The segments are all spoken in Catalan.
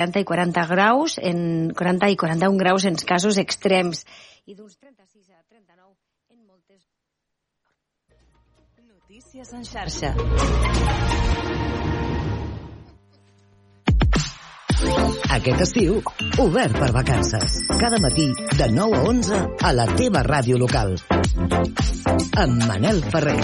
40 i 40 graus, en 40 i 41 graus en casos extrems i d'uns 36 a 39 en moltes... Notícies en xarxa. Aquest estiu, obert per vacances. Cada matí, de 9 a 11, a la teva ràdio local. Amb Manel Ferrer.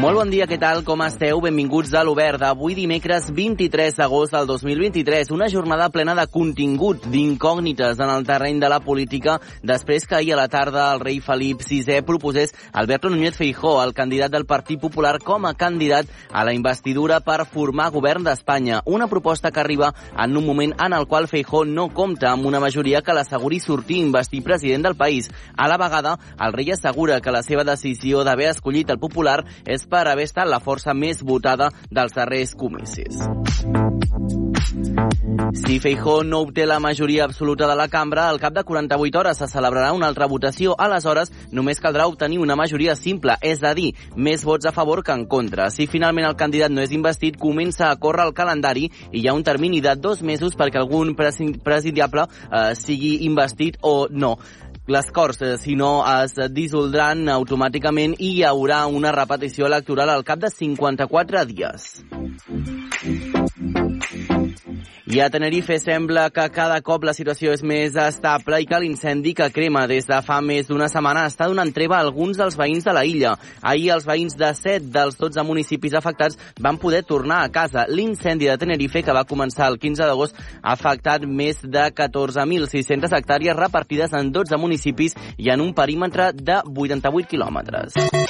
Molt bon dia, què tal? Com esteu? Benvinguts a l'Obert d'avui dimecres 23 d'agost del 2023. Una jornada plena de contingut, d'incògnites en el terreny de la política, després que ahir a la tarda el rei Felip VI proposés Alberto Núñez Feijó, el candidat del Partit Popular, com a candidat a la investidura per formar govern d'Espanya. Una proposta que arriba en un moment en el qual Feijó no compta amb una majoria que l'asseguri sortir investir president del país. A la vegada, el rei assegura que la seva decisió d'haver escollit el popular és per haver estat la força més votada dels darrers comicis. Si Feijó no obté la majoria absoluta de la cambra, al cap de 48 hores se celebrarà una altra votació. Aleshores, només caldrà obtenir una majoria simple, és a dir, més vots a favor que en contra. Si finalment el candidat no és investit, comença a córrer el calendari i hi ha un termini de dos mesos perquè algun presidiable eh, sigui investit o no les Corts, eh, si no, es dissoldran automàticament i hi haurà una repetició electoral al cap de 54 dies. I a Tenerife sembla que cada cop la situació és més estable i que l'incendi que crema des de fa més d'una setmana està donant treva a alguns dels veïns de la illa. Ahir els veïns de 7 dels 12 municipis afectats van poder tornar a casa. L'incendi de Tenerife, que va començar el 15 d'agost, ha afectat més de 14.600 hectàrees repartides en 12 municipis i en un perímetre de 88 quilòmetres.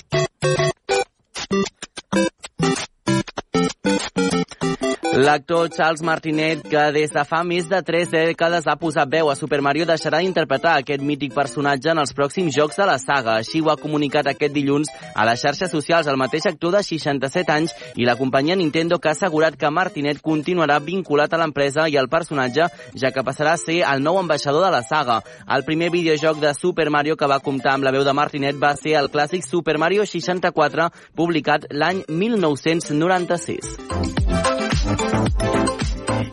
L'actor Charles Martinet, que des de fa més de tres dècades ha posat veu a Super Mario, deixarà d'interpretar aquest mític personatge en els pròxims jocs de la saga. Així ho ha comunicat aquest dilluns a les xarxes socials el mateix actor de 67 anys i la companyia Nintendo que ha assegurat que Martinet continuarà vinculat a l'empresa i al personatge, ja que passarà a ser el nou ambaixador de la saga. El primer videojoc de Super Mario que va comptar amb la veu de Martinet va ser el clàssic Super Mario 64, publicat l'any 1996.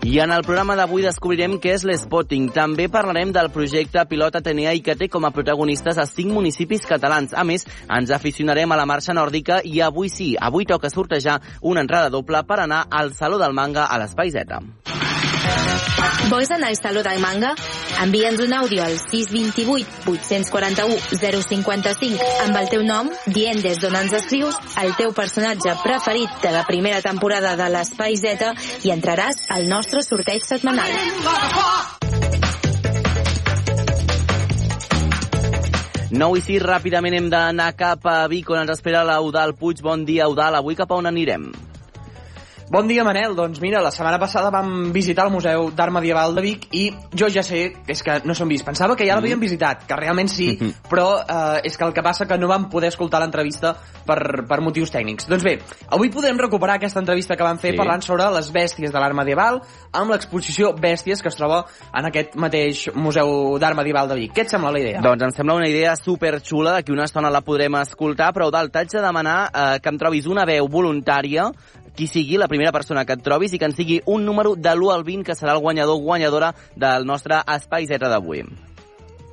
I en el programa d'avui descobrirem què és l'Spotting. També parlarem del projecte Pilot Atenea i que té com a protagonistes a cinc municipis catalans. A més, ens aficionarem a la marxa nòrdica i avui sí, avui toca sortejar una entrada doble per anar al Saló del Manga a l'Espai Z. Vols anar al Saló del Manga? Envia'ns un àudio al 628 841 055 amb el teu nom, dient des d'on ens escrius, el teu personatge preferit de la primera temporada de l'Espai Z i entraràs al nostre sorteig setmanal. 9 i 6, ràpidament hem d'anar cap a Vic, on ens espera l'Eudal Puig. Bon dia, Eudal. Avui cap a on anirem? Bon dia, Manel. Doncs mira, la setmana passada vam visitar el Museu d'Art Medieval de Vic i jo ja sé, és que no s'han vist. Pensava que ja l'havíem visitat, que realment sí, però eh, és que el que passa que no vam poder escoltar l'entrevista per, per motius tècnics. Doncs bé, avui podem recuperar aquesta entrevista que vam fer Sí. parlant sobre les bèsties de l'art medieval amb l'exposició Bèsties que es troba en aquest mateix Museu d'Art Medieval de Vic. Què et sembla la idea? Doncs em sembla una idea superxula, d'aquí una estona la podrem escoltar, però Eudal, t'haig de demanar eh, que em trobis una veu voluntària qui sigui la primera persona que et trobis i que en sigui un número de l'1 al 20 que serà el guanyador guanyadora del nostre Espai Z d'avui.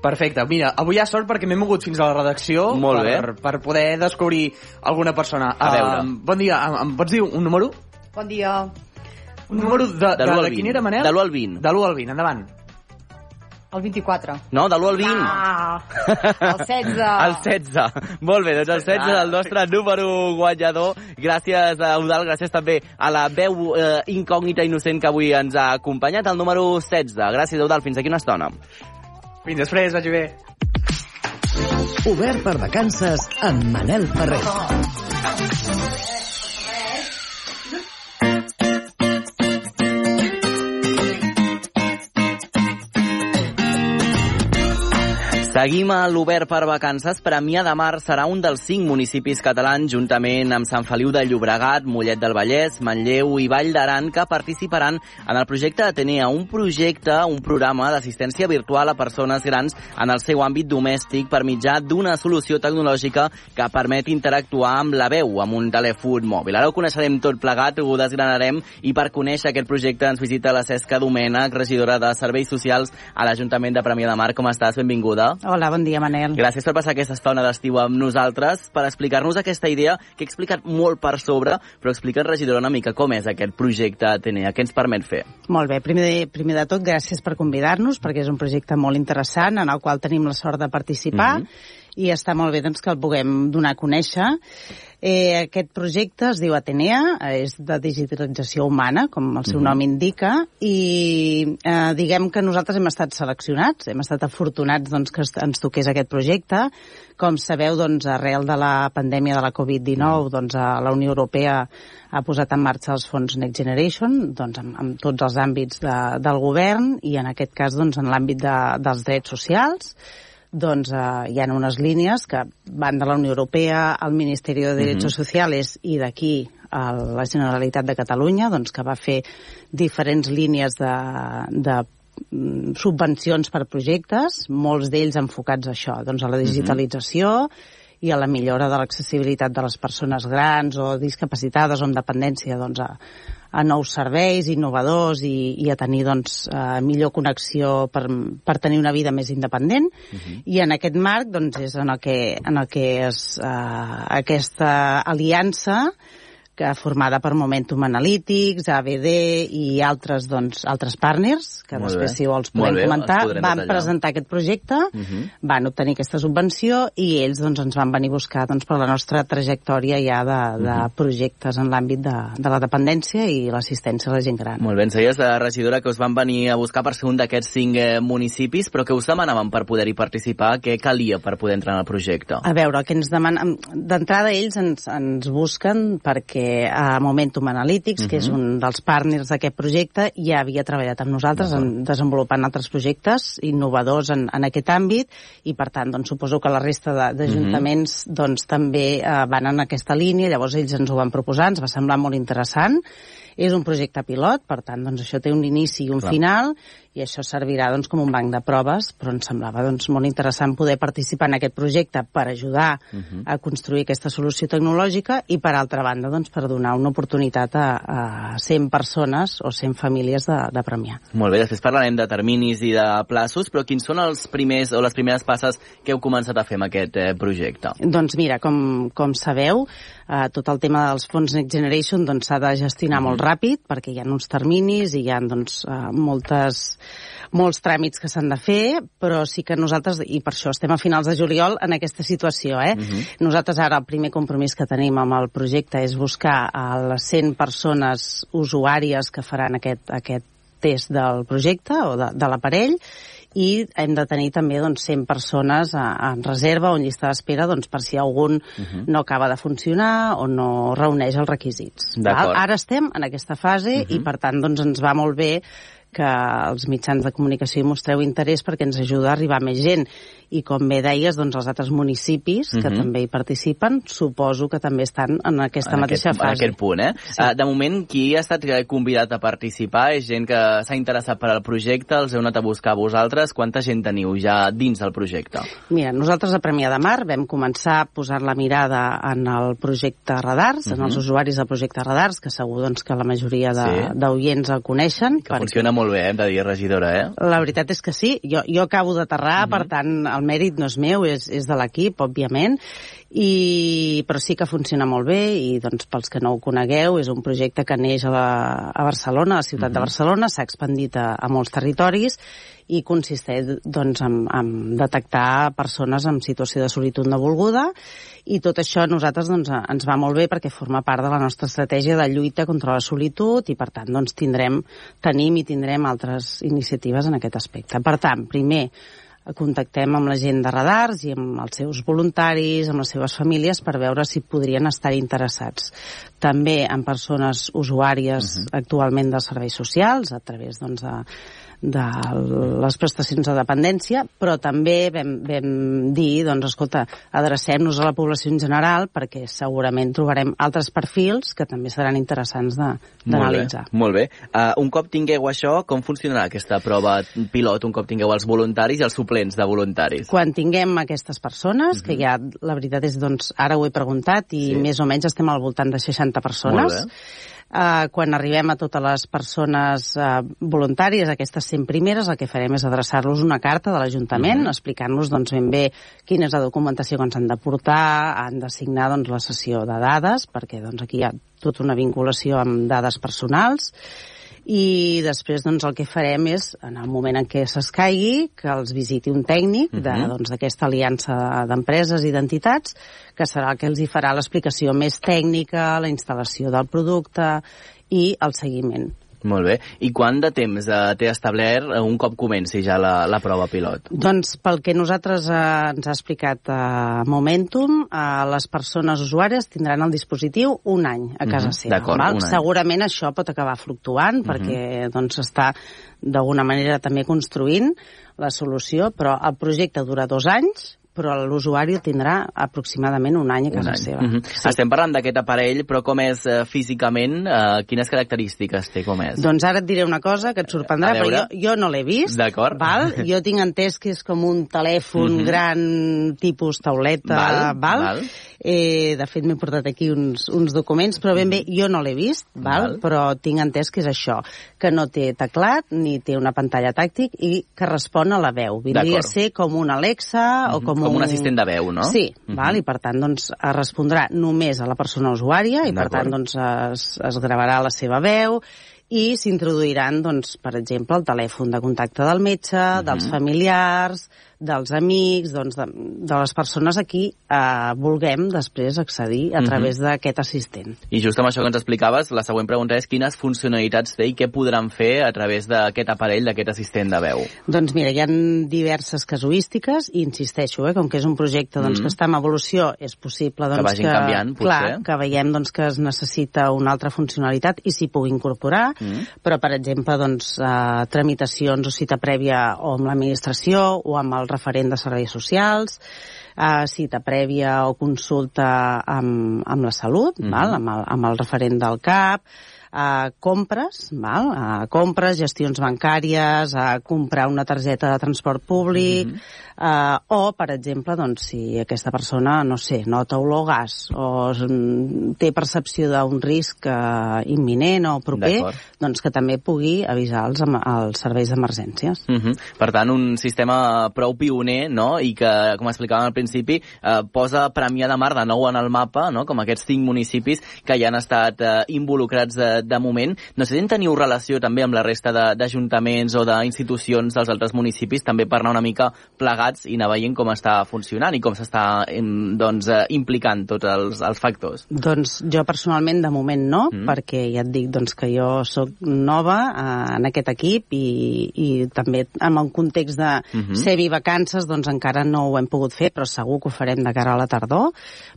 Perfecte. Mira, avui hi ha sort perquè m'he mogut fins a la redacció Molt bé. per, per poder descobrir alguna persona. A veure. Um, bon dia, em, em pots dir un número? Bon dia. Un número de, de, De de, quin 20. era, Manel? De l'u al 20. De l'1 al 20, endavant. El 24. No, de l'1 al 20. Ah, el 16. El 16. Molt bé, doncs el 16 del nostre número guanyador. Gràcies a Eudal, gràcies també a la veu eh, incògnita innocent que avui ens ha acompanyat, el número 16. Gràcies, Eudal, fins aquí una estona. Fins després, vagi bé. Obert per vacances amb Manel Ferrer. Seguim a l'Obert per Vacances. Premià de Mar serà un dels cinc municipis catalans, juntament amb Sant Feliu de Llobregat, Mollet del Vallès, Manlleu i Vall d'Aran, que participaran en el projecte Atenea, un projecte, un programa d'assistència virtual a persones grans en el seu àmbit domèstic per mitjà d'una solució tecnològica que permet interactuar amb la veu, amb un telèfon mòbil. Ara ho coneixerem tot plegat, ho desgranarem, i per conèixer aquest projecte ens visita la Cesca Domènech, regidora de Serveis Socials a l'Ajuntament de Premià de Mar. Com estàs? Benvinguda. Hola, bon dia, Manel. Gràcies per passar aquesta estona d'estiu amb nosaltres, per explicar-nos aquesta idea que he explicat molt per sobre, però explica't, regidora, una mica com és aquest projecte Atenea, què ens permet fer? Molt bé, primer de, primer de tot, gràcies per convidar-nos, perquè és un projecte molt interessant en el qual tenim la sort de participar, mm -hmm. I està molt bé doncs, que el puguem donar a conèixer. Eh, aquest projecte es diu Atenea, és de digitalització humana, com el seu mm -hmm. nom indica, i eh, diguem que nosaltres hem estat seleccionats, hem estat afortunats doncs, que ens toqués aquest projecte. Com sabeu, doncs, arrel de la pandèmia de la Covid-19, doncs, la Unió Europea ha posat en marxa els fons Next Generation, doncs, amb, amb tots els àmbits de, del govern, i en aquest cas doncs, en l'àmbit de, dels drets socials, doncs eh, hi ha unes línies que van de la Unió Europea al Ministeri de Derechos uh -huh. Sociales i d'aquí a la Generalitat de Catalunya, doncs, que va fer diferents línies de, de mm, subvencions per projectes, molts d'ells enfocats a això, doncs a la digitalització uh -huh. i a la millora de l'accessibilitat de les persones grans o discapacitades o amb dependència doncs, a, a nous serveis innovadors i, i a tenir doncs, eh, millor connexió per, per tenir una vida més independent uh -huh. i en aquest marc doncs, és en el que, en el que és eh, aquesta aliança que formada per Momentum Analytics, ABD i altres, doncs, altres partners, que Molt després, bé. si vols, podem bé, comentar, van detallar. presentar aquest projecte, Uh -huh. van obtenir aquesta subvenció i ells doncs, ens van venir a buscar doncs, per la nostra trajectòria ja de, de Mhm. projectes en l'àmbit de, de la dependència i l'assistència a la gent gran. Molt bé, ens deies, eh, regidora, que us van venir a buscar per ser un d'aquests cinc eh, municipis, però que us demanaven per poder-hi participar? Què calia per poder entrar en el projecte? A veure, el que ens demanen... D'entrada, ells ens, ens busquen perquè a Momentum Analytics, uh -huh. que és un dels partners d'aquest projecte, ja havia treballat amb nosaltres en desenvolupant altres projectes innovadors en, en aquest àmbit i, per tant, doncs, suposo que la resta de- d'ajuntaments uh -huh. doncs, també eh, van en aquesta línia, llavors ells ens ho van proposar, ens va semblar molt interessant. És un projecte pilot, per tant, doncs, això té un inici i un Clar. final, i això servirà doncs, com un banc de proves, però ens semblava doncs, molt interessant poder participar en aquest projecte per ajudar uh -huh. a construir aquesta solució tecnològica i, per altra banda, doncs, per donar una oportunitat a, a 100 persones o 100 famílies de, de Premià. Molt bé, després parlarem de terminis i de plaços, però quins són els primers o les primeres passes que heu començat a fer amb aquest eh, projecte? Doncs mira, com, com sabeu, eh, tot el tema dels fons Next Generation doncs, s'ha de gestionar molt ràpid perquè hi ha uns terminis i hi ha doncs, eh, moltes, molts tràmits que s'han de fer, però sí que nosaltres, i per això estem a finals de juliol en aquesta situació, eh? Nosaltres ara el primer compromís que tenim amb el projecte és buscar a les 100 persones usuàries que faran aquest, aquest test del projecte o de, de l'aparell i hem de tenir també doncs, 100 persones a, en reserva o en llista d'espera doncs, per si algun no acaba de funcionar o no reuneix els requisits. Val? Ara estem en aquesta fase i per tant doncs, ens va molt bé que els mitjans de comunicació hi mostreu interès perquè ens ajuda a arribar a més gent. I com bé deies, doncs els altres municipis que Mhm. també hi participen, suposo que també estan en aquesta en mateixa aquest, fase. En aquest punt, eh? Sí. Uh, de moment, qui ha estat eh, convidat a participar? És gent que s'ha interessat per al projecte? Els heu anat a buscar a vosaltres? Quanta gent teniu ja dins del projecte? Mira, nosaltres a Premià de Mar vam començar a posar la mirada en el projecte Radars, en els usuaris del projecte Radars, que segur doncs, que la majoria de- Sí. d'oients el coneixen. Que funciona molt bé, hem de dir, regidora, eh? La veritat és que sí. Jo, jo acabo d'aterrar, per tant, el mèrit no és meu, és, és de l'equip, òbviament, i, però sí que funciona molt bé i doncs, pels que no ho conegueu és un projecte que neix a, la, a Barcelona, a la ciutat de Barcelona, s'ha expandit a, a molts territoris i consisteix doncs, en, en detectar persones en situació de solitud no volguda i tot això a nosaltres doncs, ens va molt bé perquè forma part de la nostra estratègia de lluita contra la solitud i per tant doncs, tindrem, tenim i tindrem altres iniciatives en aquest aspecte. Per tant, primer, contactem amb la gent de radars i amb els seus voluntaris, amb les seves famílies, per veure si podrien estar interessats. També amb persones usuàries uh -huh. actualment dels serveis socials, a través doncs, de, de les prestacions de dependència, però també vam, vam dir, doncs, escolta, adrecem-nos a la població en general perquè segurament trobarem altres perfils que també seran interessants d'analitzar. Molt bé. Molt bé. Uh, un cop tingueu això, com funcionarà aquesta prova pilot, un cop tingueu els voluntaris i els suplents de voluntaris? Quan tinguem aquestes persones, uh -huh. que ja, la veritat és, doncs, ara ho he preguntat i sí. més o menys estem al voltant de 60 persones, Uh, quan arribem a totes les persones uh, voluntàries, aquestes 100 primeres, el que farem és adreçar-los una carta de l'Ajuntament, mhm. -huh. explicant-los doncs, ben bé quina és la documentació que ens han de portar, han de signar doncs, la sessió de dades, perquè doncs, aquí hi ha tota una vinculació amb dades personals, i després doncs, el que farem és, en el moment en què s'escaigui, que els visiti un tècnic uh -huh. Mhm. doncs, d'aquesta doncs, aliança d'empreses i d'entitats, que serà el que els hi farà l'explicació més tècnica, la instal·lació del producte i el seguiment. Molt bé. I quant de temps eh, té establert eh, un cop comenci ja la, la prova pilot? Doncs pel que nosaltres eh, ens ha explicat eh, Momentum, eh, les persones usuàries tindran el dispositiu un any a casa Mhm, seva. d'acord, val? un any. Segurament això pot acabar fluctuant Mhm. perquè doncs, està d'alguna manera també construint la solució, però el projecte dura dos anys, però l'usuari el tindrà aproximadament un any a casa Un any. seva. Mhm. Estem parlant d'aquest aparell, però com és eh, físicament? Eh, quines característiques té? Com és? Doncs ara et diré una cosa que et sorprendrà, però jo, jo no l'he vist. D'acord. Val? Jo tinc entès que és com un telèfon Mhm. gran, tipus tauleta, Val, val? val. Eh, de fet, m'he portat aquí uns, uns documents, però ben bé jo no l'he vist, val? Val. però tinc entès que és això, que no té teclat, ni té una pantalla tàctic i que respon a la veu. Vindria a ser com un Alexa o Mhm. Com, Com un assistent de veu, no? Sí, Mhm. val? i per tant doncs, es respondrà només a la persona usuària i per tant doncs, es, es gravarà la seva veu i s'introduiran, doncs, per exemple, el telèfon de contacte del metge, Mhm. dels familiars, dels amics, doncs, de, de les persones a qui eh, vulguem després accedir a Mhm. través d'aquest assistent. I just amb això que ens explicaves, la següent pregunta és quines funcionalitats té i què podran fer a través d'aquest aparell, d'aquest assistent de veu? Doncs mira, hi ha diverses casuístiques i insisteixo, eh, com que és un projecte doncs, Mm. que està en evolució, és possible doncs, vagin canviant, potser. clar, que veiem doncs, que es necessita una altra funcionalitat i s'hi pugui incorporar, Mm. però per exemple doncs, eh, tramitacions o cita prèvia o amb l'administració o amb el referent de serveis socials, eh, cita prèvia o consulta amb, amb la salut, Mhm. val? Amb, el, amb el referent del CAP, a compres, val? a compres, gestions bancàries, a comprar una targeta de transport públic, Mhm. eh, o, per exemple, doncs, si aquesta persona, no sé, nota olor gas o mm, té percepció d'un risc eh, imminent o proper, doncs que també pugui avisar els, els serveis d'emergències. Uh -huh. Per tant, un sistema prou pioner, no?, i que, com explicàvem al principi, eh, posa Premià de Mar de nou en el mapa, no?, com aquests cinc municipis que ja han estat eh, involucrats de, de moment. No sé si en teniu relació també amb la resta de- d'ajuntaments o d'institucions dels altres municipis, també per anar una mica plegats i anar veient com està funcionant i com s'està doncs, eh, implicant tots els, els factors. Doncs jo personalment de moment no, Mm. mm. perquè ja et dic doncs, que jo sóc nova eh, en aquest equip i, i també en el context de Mhm. ser i vacances doncs encara no ho hem pogut fer, però segur que ho farem de cara a la tardor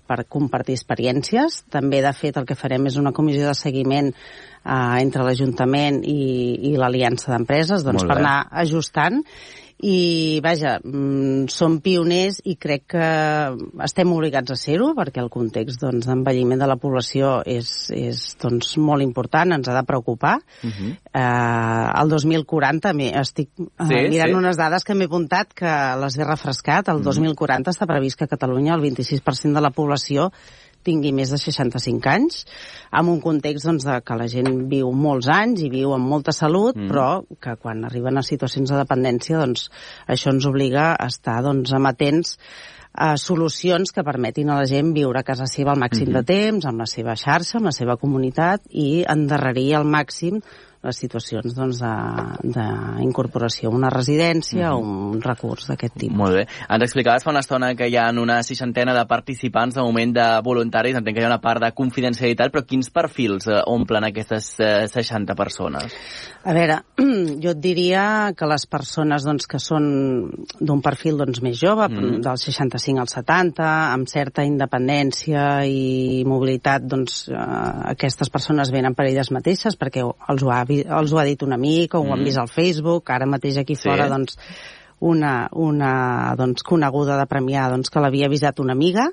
per compartir experiències. També, de fet, el que farem és una comissió de seguiment eh, entre l'Ajuntament i, i l'Aliança d'Empreses doncs, per anar ajustant i vaja, mm, som pioners i crec que estem obligats a ser-ho perquè el context doncs, d'envelliment de la població és, és doncs, molt important, ens ha de preocupar. Uh -huh. Eh, el 2040, m'he- estic eh, Sí, mirant sí. unes dades que m'he apuntat que les he refrescat, el 2040 està previst que a Catalunya el 26% de la població tingui més de 65 anys, amb un context doncs, de que la gent viu molts anys i viu amb molta salut, Mm. mm. però que quan arriben a situacions de dependència doncs, això ens obliga a estar doncs, amatents a solucions que permetin a la gent viure a casa seva el màxim Mhm. de temps, amb la seva xarxa, amb la seva comunitat i endarrerir al màxim les situacions doncs, d'incorporació a una residència o un recurs d'aquest tipus. Molt bé. Ens explicaves fa una estona que hi ha una seixantena de participants de moment de voluntaris. Entenc que hi ha una part de confidencialitat, però quins perfils eh, omplen aquestes eh, 60 persones? A veure, jo et diria que les persones doncs, que són d'un perfil doncs, més jove, mm. del 65 al 70, amb certa independència i mobilitat, doncs, eh, aquestes persones venen per elles mateixes perquè els ho ha, els ho ha dit un amic o ho han Mm. vist al Facebook, ara mateix aquí Sí. fora doncs, una, una doncs, coneguda de Premià doncs, que l'havia avisat una amiga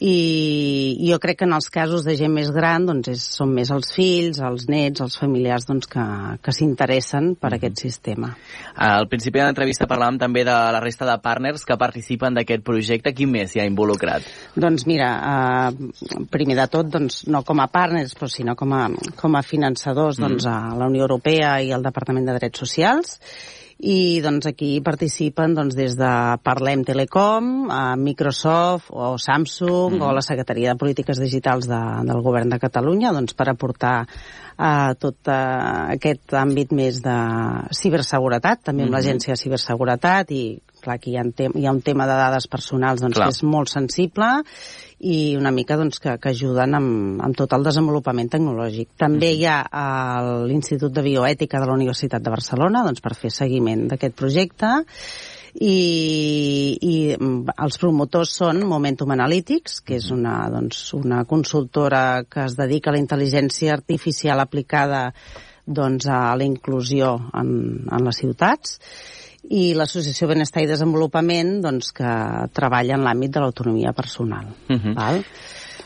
i jo crec que en els casos de gent més gran doncs és, són més els fills, els nets, els familiars doncs, que, que s'interessen per aquest sistema. Al principi de l'entrevista parlàvem també de la resta de partners que participen d'aquest projecte. Qui més hi ha involucrat? Doncs mira, eh, primer de tot, doncs, no com a partners, però sinó com a, com a finançadors doncs, a la Unió Europea i al Departament de Drets Socials, i doncs aquí participen doncs, des de Parlem Telecom, a Microsoft o Samsung mm. o la Secretaria de Polítiques Digitals de, del Govern de Catalunya doncs, per aportar a tot uh, aquest àmbit més de ciberseguretat, també amb Mhm. l'Agència de Ciberseguretat i clar, aquí hi ha, hi ha un tema de dades personals doncs, Clar. que és molt sensible i una mica doncs, que, que ajuden amb, amb tot el desenvolupament tecnològic. També hi ha l'Institut de Bioètica de la Universitat de Barcelona doncs, per fer seguiment d'aquest projecte i, i mm, els promotors són Momentum Analytics, que és una, doncs, una consultora que es dedica a la intel·ligència artificial aplicada doncs, a la inclusió en, en les ciutats i l'Associació Benestar i Desenvolupament doncs, que treballa en l'àmbit de l'autonomia personal. Mhm. val?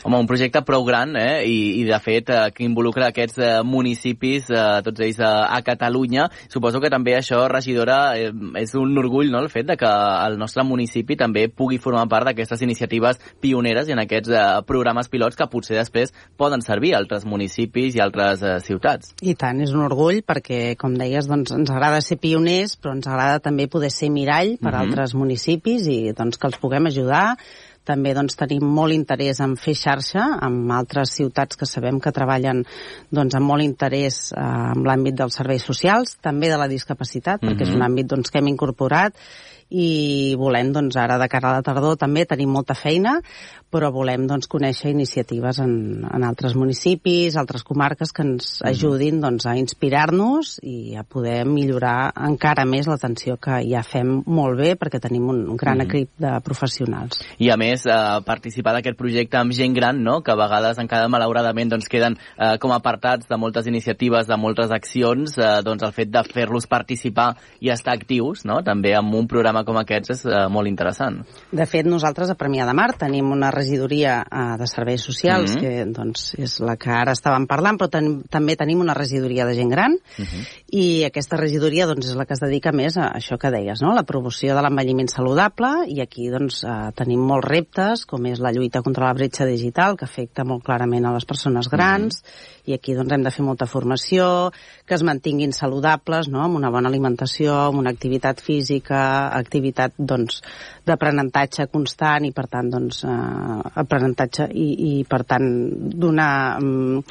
Home, un projecte prou gran, eh? I, i de fet, eh, que involucra aquests eh, municipis, eh, tots ells eh, a Catalunya. Suposo que també això, regidora, eh, és un orgull, no?, el fet de que el nostre municipi també pugui formar part d'aquestes iniciatives pioneres i en aquests eh, programes pilots que potser després poden servir a altres municipis i altres eh, ciutats. I tant, és un orgull perquè, com deies, doncs, ens agrada ser pioners, però ens agrada també poder ser mirall per Mhm. altres municipis i doncs, que els puguem ajudar. També doncs, tenim molt interès en fer xarxa amb altres ciutats que sabem que treballen doncs, amb molt interès eh, en l'àmbit dels serveis socials, també de la discapacitat, perquè és Mhm. un àmbit doncs, que hem incorporat i volem, doncs, ara de cara a la tardor també tenim molta feina, però volem doncs, conèixer iniciatives en, en altres municipis, altres comarques que ens ajudin doncs, a inspirar-nos i a poder millorar encara més l'atenció que ja fem molt bé perquè tenim un, un gran Mhm. equip de professionals. I a més, eh, participar d'aquest projecte amb gent gran, no?, que a vegades encara malauradament doncs, queden eh, com apartats de moltes iniciatives, de moltes accions, eh, doncs el fet de fer-los participar i estar actius, no?, també amb un programa com aquests és eh, molt interessant. De fet, nosaltres a Premià de Mar tenim una regidoria eh, de serveis socials, Mhm. que doncs, és la que ara estàvem parlant, però ten també tenim una regidoria de gent gran, i aquesta regidoria doncs, és la que es dedica més a això que deies, no? la promoció de l'envelliment saludable, i aquí doncs, eh, tenim molts reptes, com és la lluita contra la bretxa digital, que afecta molt clarament a les persones grans, i aquí doncs, hem de fer molta formació, que es mantinguin saludables, no? amb una bona alimentació, amb una activitat física, activitat doncs, d'aprenentatge constant i per tant doncs, eh, aprenentatge i, i per tant donar mm,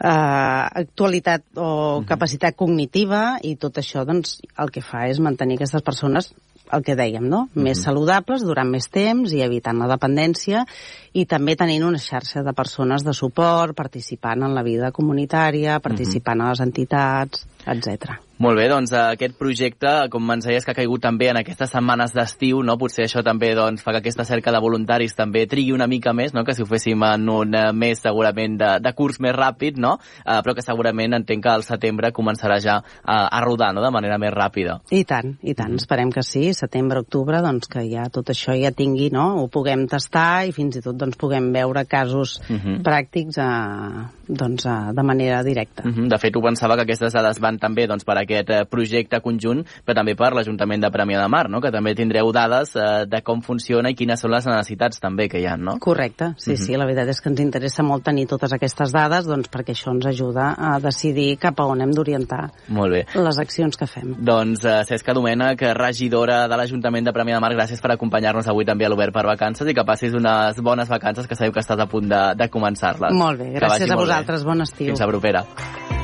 eh, actualitat o capacitat cognitiva i tot això doncs, el que fa és mantenir aquestes persones el que dèiem, no? Més saludables durant més temps i evitant la dependència i també tenint una xarxa de persones de suport, participant en la vida comunitària, participant a les entitats, etc. Molt bé, doncs aquest projecte, com ens deies que ha caigut també en aquestes setmanes d'estiu, no? potser això també doncs, fa que aquesta cerca de voluntaris també trigui una mica més, no? que si ho féssim en un eh, mes segurament de, de curs més ràpid, no? eh, però que segurament entenc que al setembre començarà ja a, a rodar no? de manera més ràpida. I tant, i tant, esperem que sí, setembre, octubre, doncs que ja tot això ja tingui, no? Ho puguem tastar i fins i tot doncs puguem veure casos Mhm. pràctics a, doncs, a, de manera directa. Mhm, De fet, ho pensava que aquestes dades van també doncs, per aquest eh, projecte conjunt, però també per l'Ajuntament de Premià de Mar, no? que també tindreu dades eh, de com funciona i quines són les necessitats també que hi ha, no? Correcte, sí, Mhm. sí, la veritat és que ens interessa molt tenir totes aquestes dades doncs, perquè això ens ajuda a decidir cap a on hem d'orientar les accions que fem. Doncs eh, Cesca Domènech, regidora de l'Ajuntament de Premià de Mar, gràcies per acompanyar-nos avui també a l'Obert per Vacances i que passis unes bones vacances que sabeu que estàs a punt de, de començar-les. Molt bé, gràcies a molt bé. vosaltres, bon estiu. Fins la propera.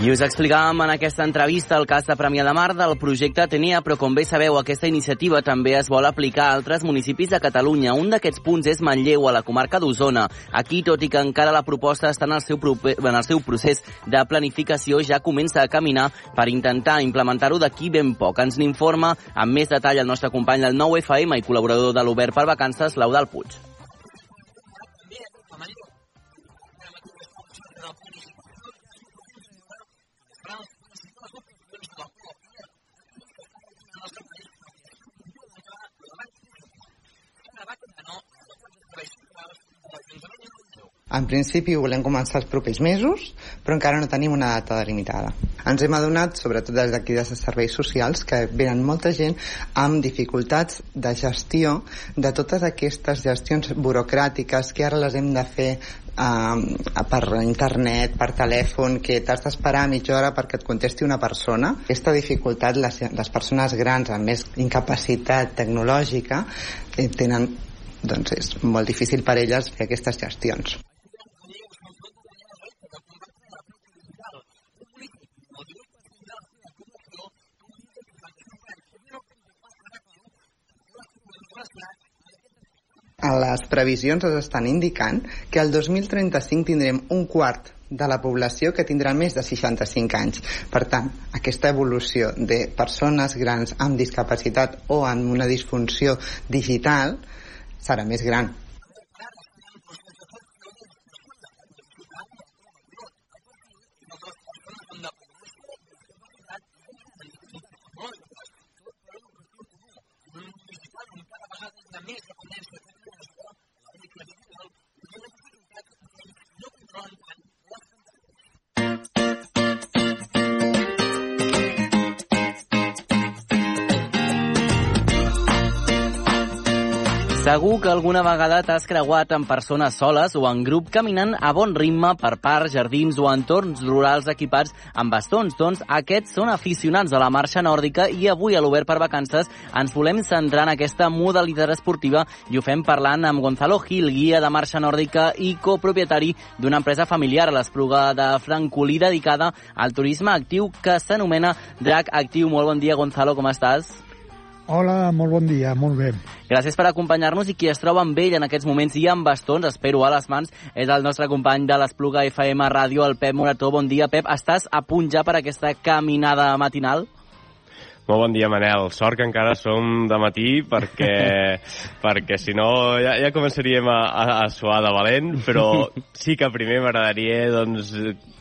I us explicàvem en aquesta entrevista el cas de Premià de Mar del projecte Atenea, però com bé sabeu, aquesta iniciativa també es vol aplicar a altres municipis de Catalunya. Un d'aquests punts és Manlleu, a la comarca d'Osona. Aquí, tot i que encara la proposta està en el, seu proper, en el seu procés de planificació, ja comença a caminar per intentar implementar-ho d'aquí ben poc. Ens n'informa amb més detall el nostre company del 9FM i col·laborador de l'Obert per Vacances, l'Eudal Puig. En principi ho volem començar els propers mesos, però encara no tenim una data delimitada. Ens hem adonat, sobretot des d'aquí dels serveis socials, que venen molta gent amb dificultats de gestió de totes aquestes gestions burocràtiques que ara les hem de fer eh, per internet, per telèfon, que t'has d'esperar mitja hora perquè et contesti una persona. Aquesta dificultat les, les persones grans amb més incapacitat tecnològica eh, tenen doncs és molt difícil per elles fer aquestes gestions. A les previsions es estan indicant que el 2035 tindrem un quart de la població que tindrà més de 65 anys. Per tant, aquesta evolució de persones grans amb discapacitat o amb una disfunció digital serà més gran. Segur que alguna vegada t'has creuat amb persones soles o en grup caminant a bon ritme per parcs, jardins o entorns rurals equipats amb bastons. Doncs aquests són aficionats a la marxa nòrdica i avui a l'Obert per Vacances ens volem centrar en aquesta modalitat esportiva i ho fem parlant amb Gonzalo Gil, guia de marxa nòrdica i copropietari d'una empresa familiar a l'Espluga de Francolí dedicada al turisme actiu que s'anomena Drac Actiu. Molt bon dia, Gonzalo, com estàs? Hola, molt bon dia, molt bé. Gràcies per acompanyar-nos i qui es troba amb ell en aquests moments i amb bastons, espero a les mans, és el nostre company de l'Espluga FM Ràdio, el Pep Morató. Bon dia, Pep. Estàs a punt ja per aquesta caminada matinal? Molt bon dia, Manel. Sort que encara som de matí perquè, perquè si no ja, ja començaríem a, a, a suar de valent, però sí que primer m'agradaria doncs,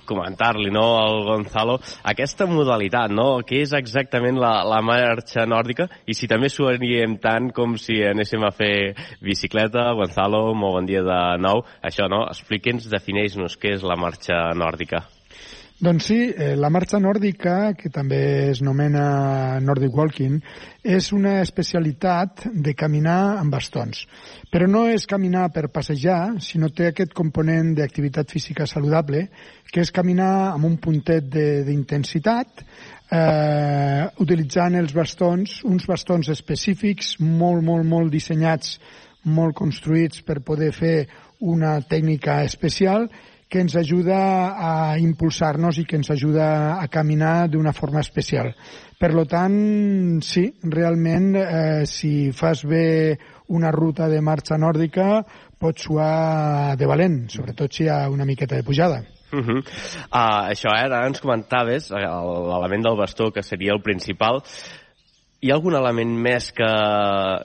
comentar-li no, al Gonzalo aquesta modalitat, no? què és exactament la, la marxa nòrdica i si també suaríem tant com si anéssim a fer bicicleta. Gonzalo, molt bon dia de nou. Això, no? Expliqui'ns, defineix-nos què és la marxa nòrdica. Doncs sí, eh, la marxa nòrdica, que també es nomena Nordic Walking, és una especialitat de caminar amb bastons. Però no és caminar per passejar, sinó té aquest component d'activitat física saludable, que és caminar amb un puntet d'intensitat, eh, utilitzant els bastons, uns bastons específics, molt, molt, molt dissenyats, molt construïts per poder fer una tècnica especial que ens ajuda a impulsar-nos i que ens ajuda a caminar d'una forma especial. Per lo tant, sí, realment, eh, si fas bé una ruta de marxa nòrdica, pots suar de valent, sobretot si hi ha una miqueta de pujada. Uh -huh. uh, això, eh, ara ens comentaves l'element del bastó, que seria el principal. Hi ha algun element més que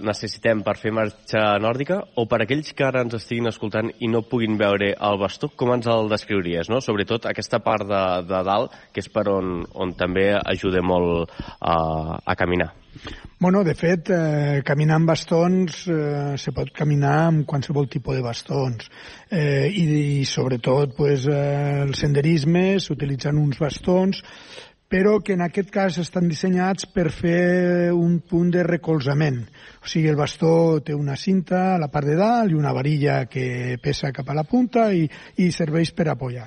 necessitem per fer marxa nòrdica? O per aquells que ara ens estiguin escoltant i no puguin veure el bastó, com ens el descriuries? No? Sobretot aquesta part de, de dalt, que és per on, on també ajuda molt uh, a caminar. Bueno, de fet, eh, caminar amb bastons eh, se pot caminar amb qualsevol tipus de bastons eh, i, i sobretot pues, eh, el senderisme s'utilitzen uns bastons però que en aquest cas estan dissenyats per fer un punt de recolzament. O sigui, el bastó té una cinta a la part de dalt i una varilla que pesa cap a la punta i, i serveix per apoyar.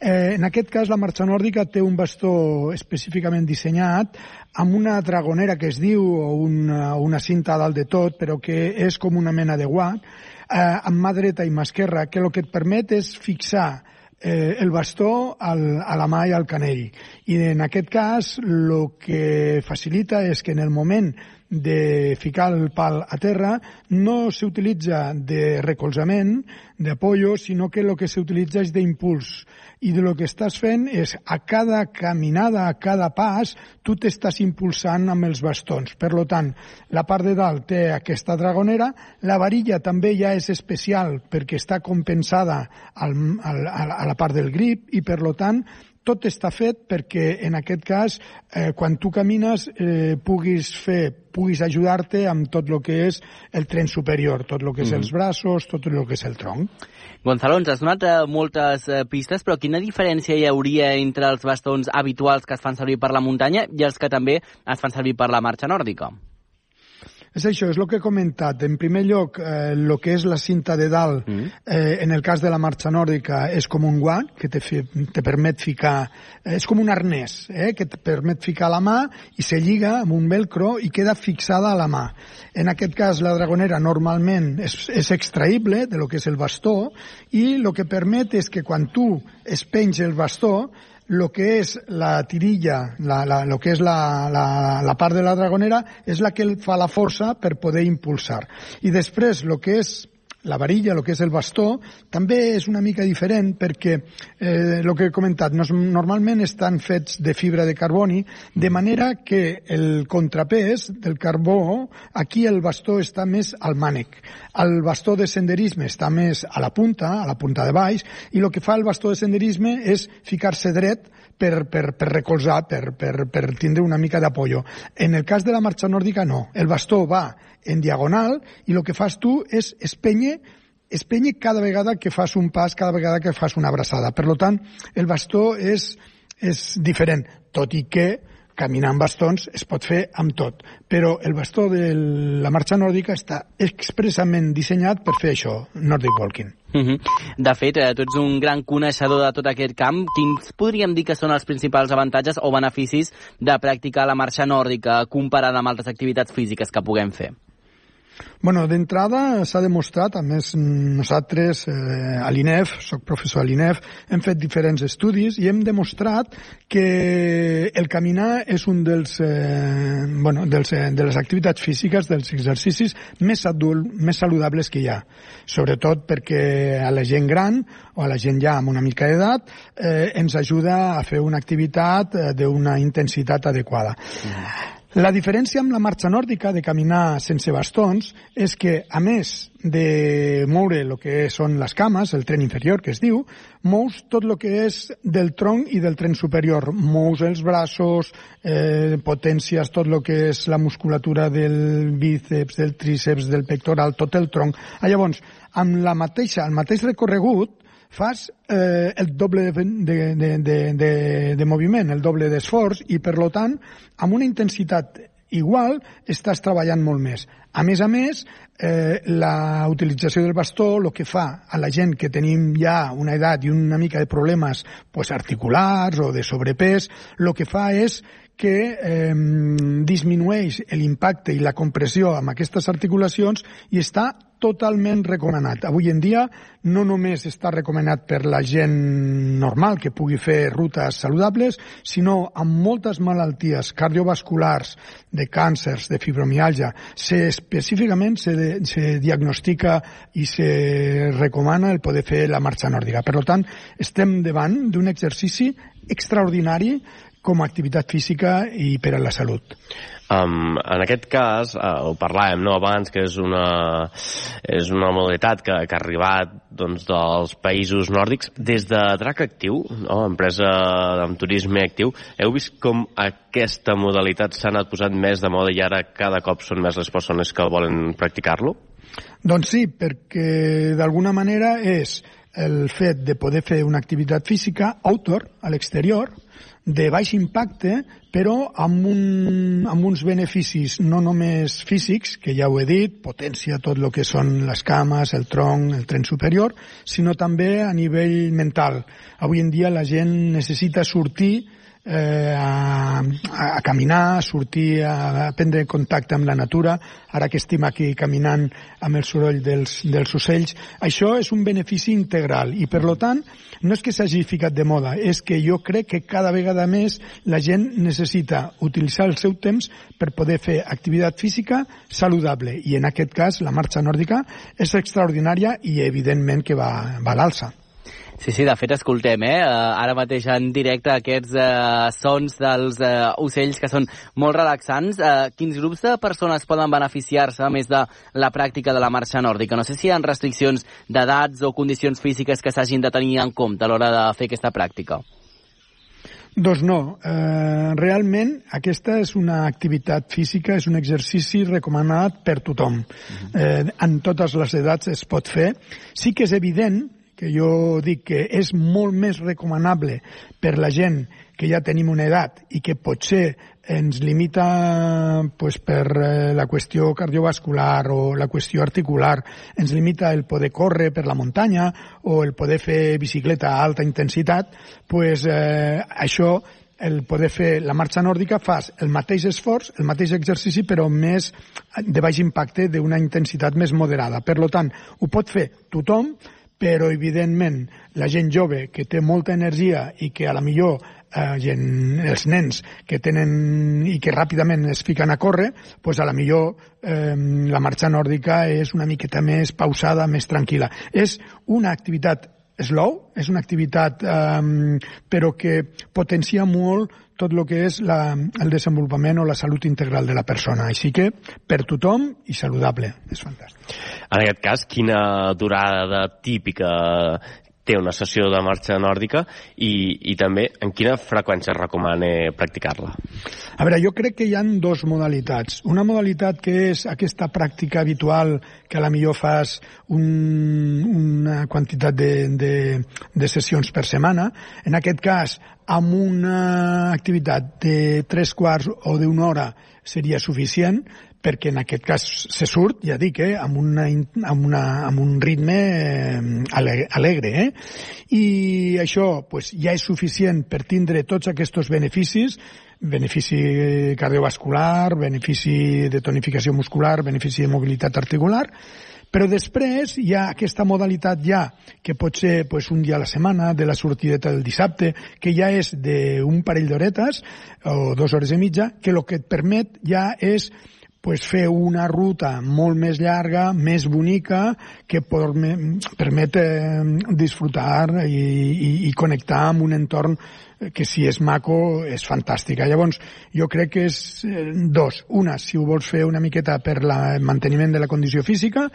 Eh, en aquest cas, la marxa nòrdica té un bastó específicament dissenyat amb una dragonera que es diu, o una, una cinta dalt de tot, però que és com una mena de guant, eh, amb mà dreta i mà esquerra, que el que et permet és fixar eh, el bastó al, a la mà i al canell. I en aquest cas el que facilita és que en el moment de ficar el pal a terra no s'utilitza de recolzament, d'apoyo, sinó que el que s'utilitza és d'impuls. I de lo que estàs fent és a cada caminada, a cada pas, tu t'estàs impulsant amb els bastons. Per lo tant, la part de dalt té aquesta dragonera, la varilla també ja és especial perquè està compensada al, al, a la part del grip i per lo tant tot està fet perquè en aquest cas eh, quan tu camines eh, puguis fer puguis ajudar-te amb tot el que és el tren superior, tot el que és mm els braços, tot el que és el tronc. Gonzalo, ens has donat eh, moltes eh, pistes, però quina diferència hi hauria entre els bastons habituals que es fan servir per la muntanya i els que també es fan servir per la marxa nòrdica? És això, és el que he comentat. En primer lloc, eh, el que és la cinta de dalt, mm. eh, en el cas de la marxa nòrdica, és com un guant que te, fi, te permet ficar... Eh, és com un arnès, eh, que te permet ficar la mà i se lliga amb un velcro i queda fixada a la mà. En aquest cas, la dragonera normalment és, és extraïble de lo que és el bastó i el que permet és que quan tu espenys el bastó, lo que és la tirilla, la, la, lo que és la, la, la part de la dragonera, és la que fa la força per poder impulsar. I després, lo que és la varilla, el que és el bastó, també és una mica diferent perquè eh, el que he comentat, no, normalment estan fets de fibra de carboni, de manera que el contrapès del carbó, aquí el bastó està més al mànec. El bastó de senderisme està més a la punta, a la punta de baix, i el que fa el bastó de senderisme és ficar-se dret per, per, per recolzar, per, per, per tindre una mica d'apollo. En el cas de la marxa nòrdica, no. El bastó va en diagonal i el que fas tu és espenye cada vegada que fas un pas, cada vegada que fas una abraçada. Per tant, el bastó és, és diferent, tot i que caminar amb bastons es pot fer amb tot, però el bastó de la marxa nòrdica està expressament dissenyat per fer això, Nordic Walking. Uh -huh. De fet, eh, tu ets un gran coneixedor de tot aquest camp. Quins podríem dir que són els principals avantatges o beneficis de practicar la marxa nòrdica comparada amb altres activitats físiques que puguem fer? Bueno, d'entrada s'ha demostrat, a més nosaltres eh, a l'INEF, soc professor a l'INEF, hem fet diferents estudis i hem demostrat que el caminar és un dels, eh, bueno, dels, eh, de les activitats físiques, dels exercicis més, adult, més saludables que hi ha. Sobretot perquè a la gent gran o a la gent ja amb una mica d'edat eh, ens ajuda a fer una activitat eh, d'una intensitat adequada. Mm. La diferència amb la marxa nòrdica de caminar sense bastons és que, a més de moure el que són les cames, el tren inferior que es diu, mous tot el que és del tronc i del tren superior. Mous els braços, eh, potències tot el que és la musculatura del bíceps, del tríceps, del pectoral, tot el tronc. Ah, llavors, amb la mateixa, el mateix recorregut, fas eh, el doble de, de, de, de, de, moviment, el doble d'esforç i, per lo tant, amb una intensitat igual estàs treballant molt més. A més a més, eh, la utilització del bastó el que fa a la gent que tenim ja una edat i una mica de problemes pues, articulars o de sobrepès, el que fa és que eh, disminueix l'impacte i la compressió amb aquestes articulacions i està totalment recomanat. Avui en dia no només està recomanat per la gent normal que pugui fer rutes saludables, sinó amb moltes malalties cardiovasculars, de càncers, de fibromialgia. Se, específicament se, de, se diagnostica i se recomana el poder fer la marxa nòrdica. Per tant, estem davant d'un exercici extraordinari com a activitat física i per a la salut. Um, en aquest cas, uh, ho parlàvem no, abans, que és una, és una modalitat que, que ha arribat doncs, dels països nòrdics. Des de Drac Actiu, no, empresa amb turisme actiu, heu vist com aquesta modalitat s'ha anat posant més de moda i ara cada cop són més les persones que volen practicar-lo? Doncs sí, perquè d'alguna manera és el fet de poder fer una activitat física outdoor, a l'exterior, de baix impacte, però amb, un, amb uns beneficis no només físics, que ja ho he dit, potència tot el que són les cames, el tronc, el tren superior, sinó també a nivell mental. Avui en dia la gent necessita sortir eh, a, a caminar, a sortir, a, a prendre contacte amb la natura, ara que estem aquí caminant amb el soroll dels, dels ocells. Això és un benefici integral i, per lo tant, no és que s'hagi ficat de moda, és que jo crec que cada vegada més la gent necessita utilitzar el seu temps per poder fer activitat física saludable i en aquest cas la marxa nòrdica és extraordinària i evidentment que va, va a l'alça. Sí, sí, de fet, escoltem, eh? Ara mateix en directe aquests eh, sons dels eh, ocells que són molt relaxants. Eh, quins grups de persones poden beneficiar-se, més de la pràctica de la marxa nòrdica? No sé si hi ha restriccions d'edats o condicions físiques que s'hagin de tenir en compte a l'hora de fer aquesta pràctica. Doncs no. Eh, realment aquesta és una activitat física, és un exercici recomanat per tothom. Eh, en totes les edats es pot fer. Sí que és evident que jo dic que és molt més recomanable per la gent que ja tenim una edat i que potser ens limita pues, per eh, la qüestió cardiovascular o la qüestió articular, ens limita el poder córrer per la muntanya o el poder fer bicicleta a alta intensitat, pues, eh, això el poder fer la marxa nòrdica fas el mateix esforç, el mateix exercici, però més de baix impacte, d'una intensitat més moderada. Per lo tant, ho pot fer tothom, però evidentment la gent jove que té molta energia i que a la millor eh, gent, els nens que tenen i que ràpidament es fiquen a córrer, pues a la millor eh, la marxa nòrdica és una miqueta més pausada, més tranquil·la. És una activitat slow, és una activitat eh, però que potencia molt tot el que és la, el desenvolupament o la salut integral de la persona. Així que, per tothom i saludable. És fantàstic. En aquest cas, quina durada típica té una sessió de marxa nòrdica i, i també en quina freqüència es recomana practicar-la? A veure, jo crec que hi han dos modalitats. Una modalitat que és aquesta pràctica habitual que a la millor fas un, una quantitat de, de, de sessions per setmana. En aquest cas, amb una activitat de tres quarts o d'una hora seria suficient, perquè en aquest cas se surt, ja dic, eh, amb, una, amb, una, amb un ritme eh, alegre. Eh? I això pues, ja és suficient per tindre tots aquests beneficis, benefici cardiovascular, benefici de tonificació muscular, benefici de mobilitat articular, però després hi ha aquesta modalitat ja, que pot ser pues, un dia a la setmana, de la sortideta del dissabte, que ja és d'un parell d'horetes o dues hores i mitja, que el que et permet ja és pues, fer una ruta molt més llarga, més bonica, que permet eh, disfrutar i, i, i connectar amb un entorn que si és maco és fantàstica. Llavors, jo crec que és eh, dos. Una, si ho vols fer una miqueta per el manteniment de la condició física,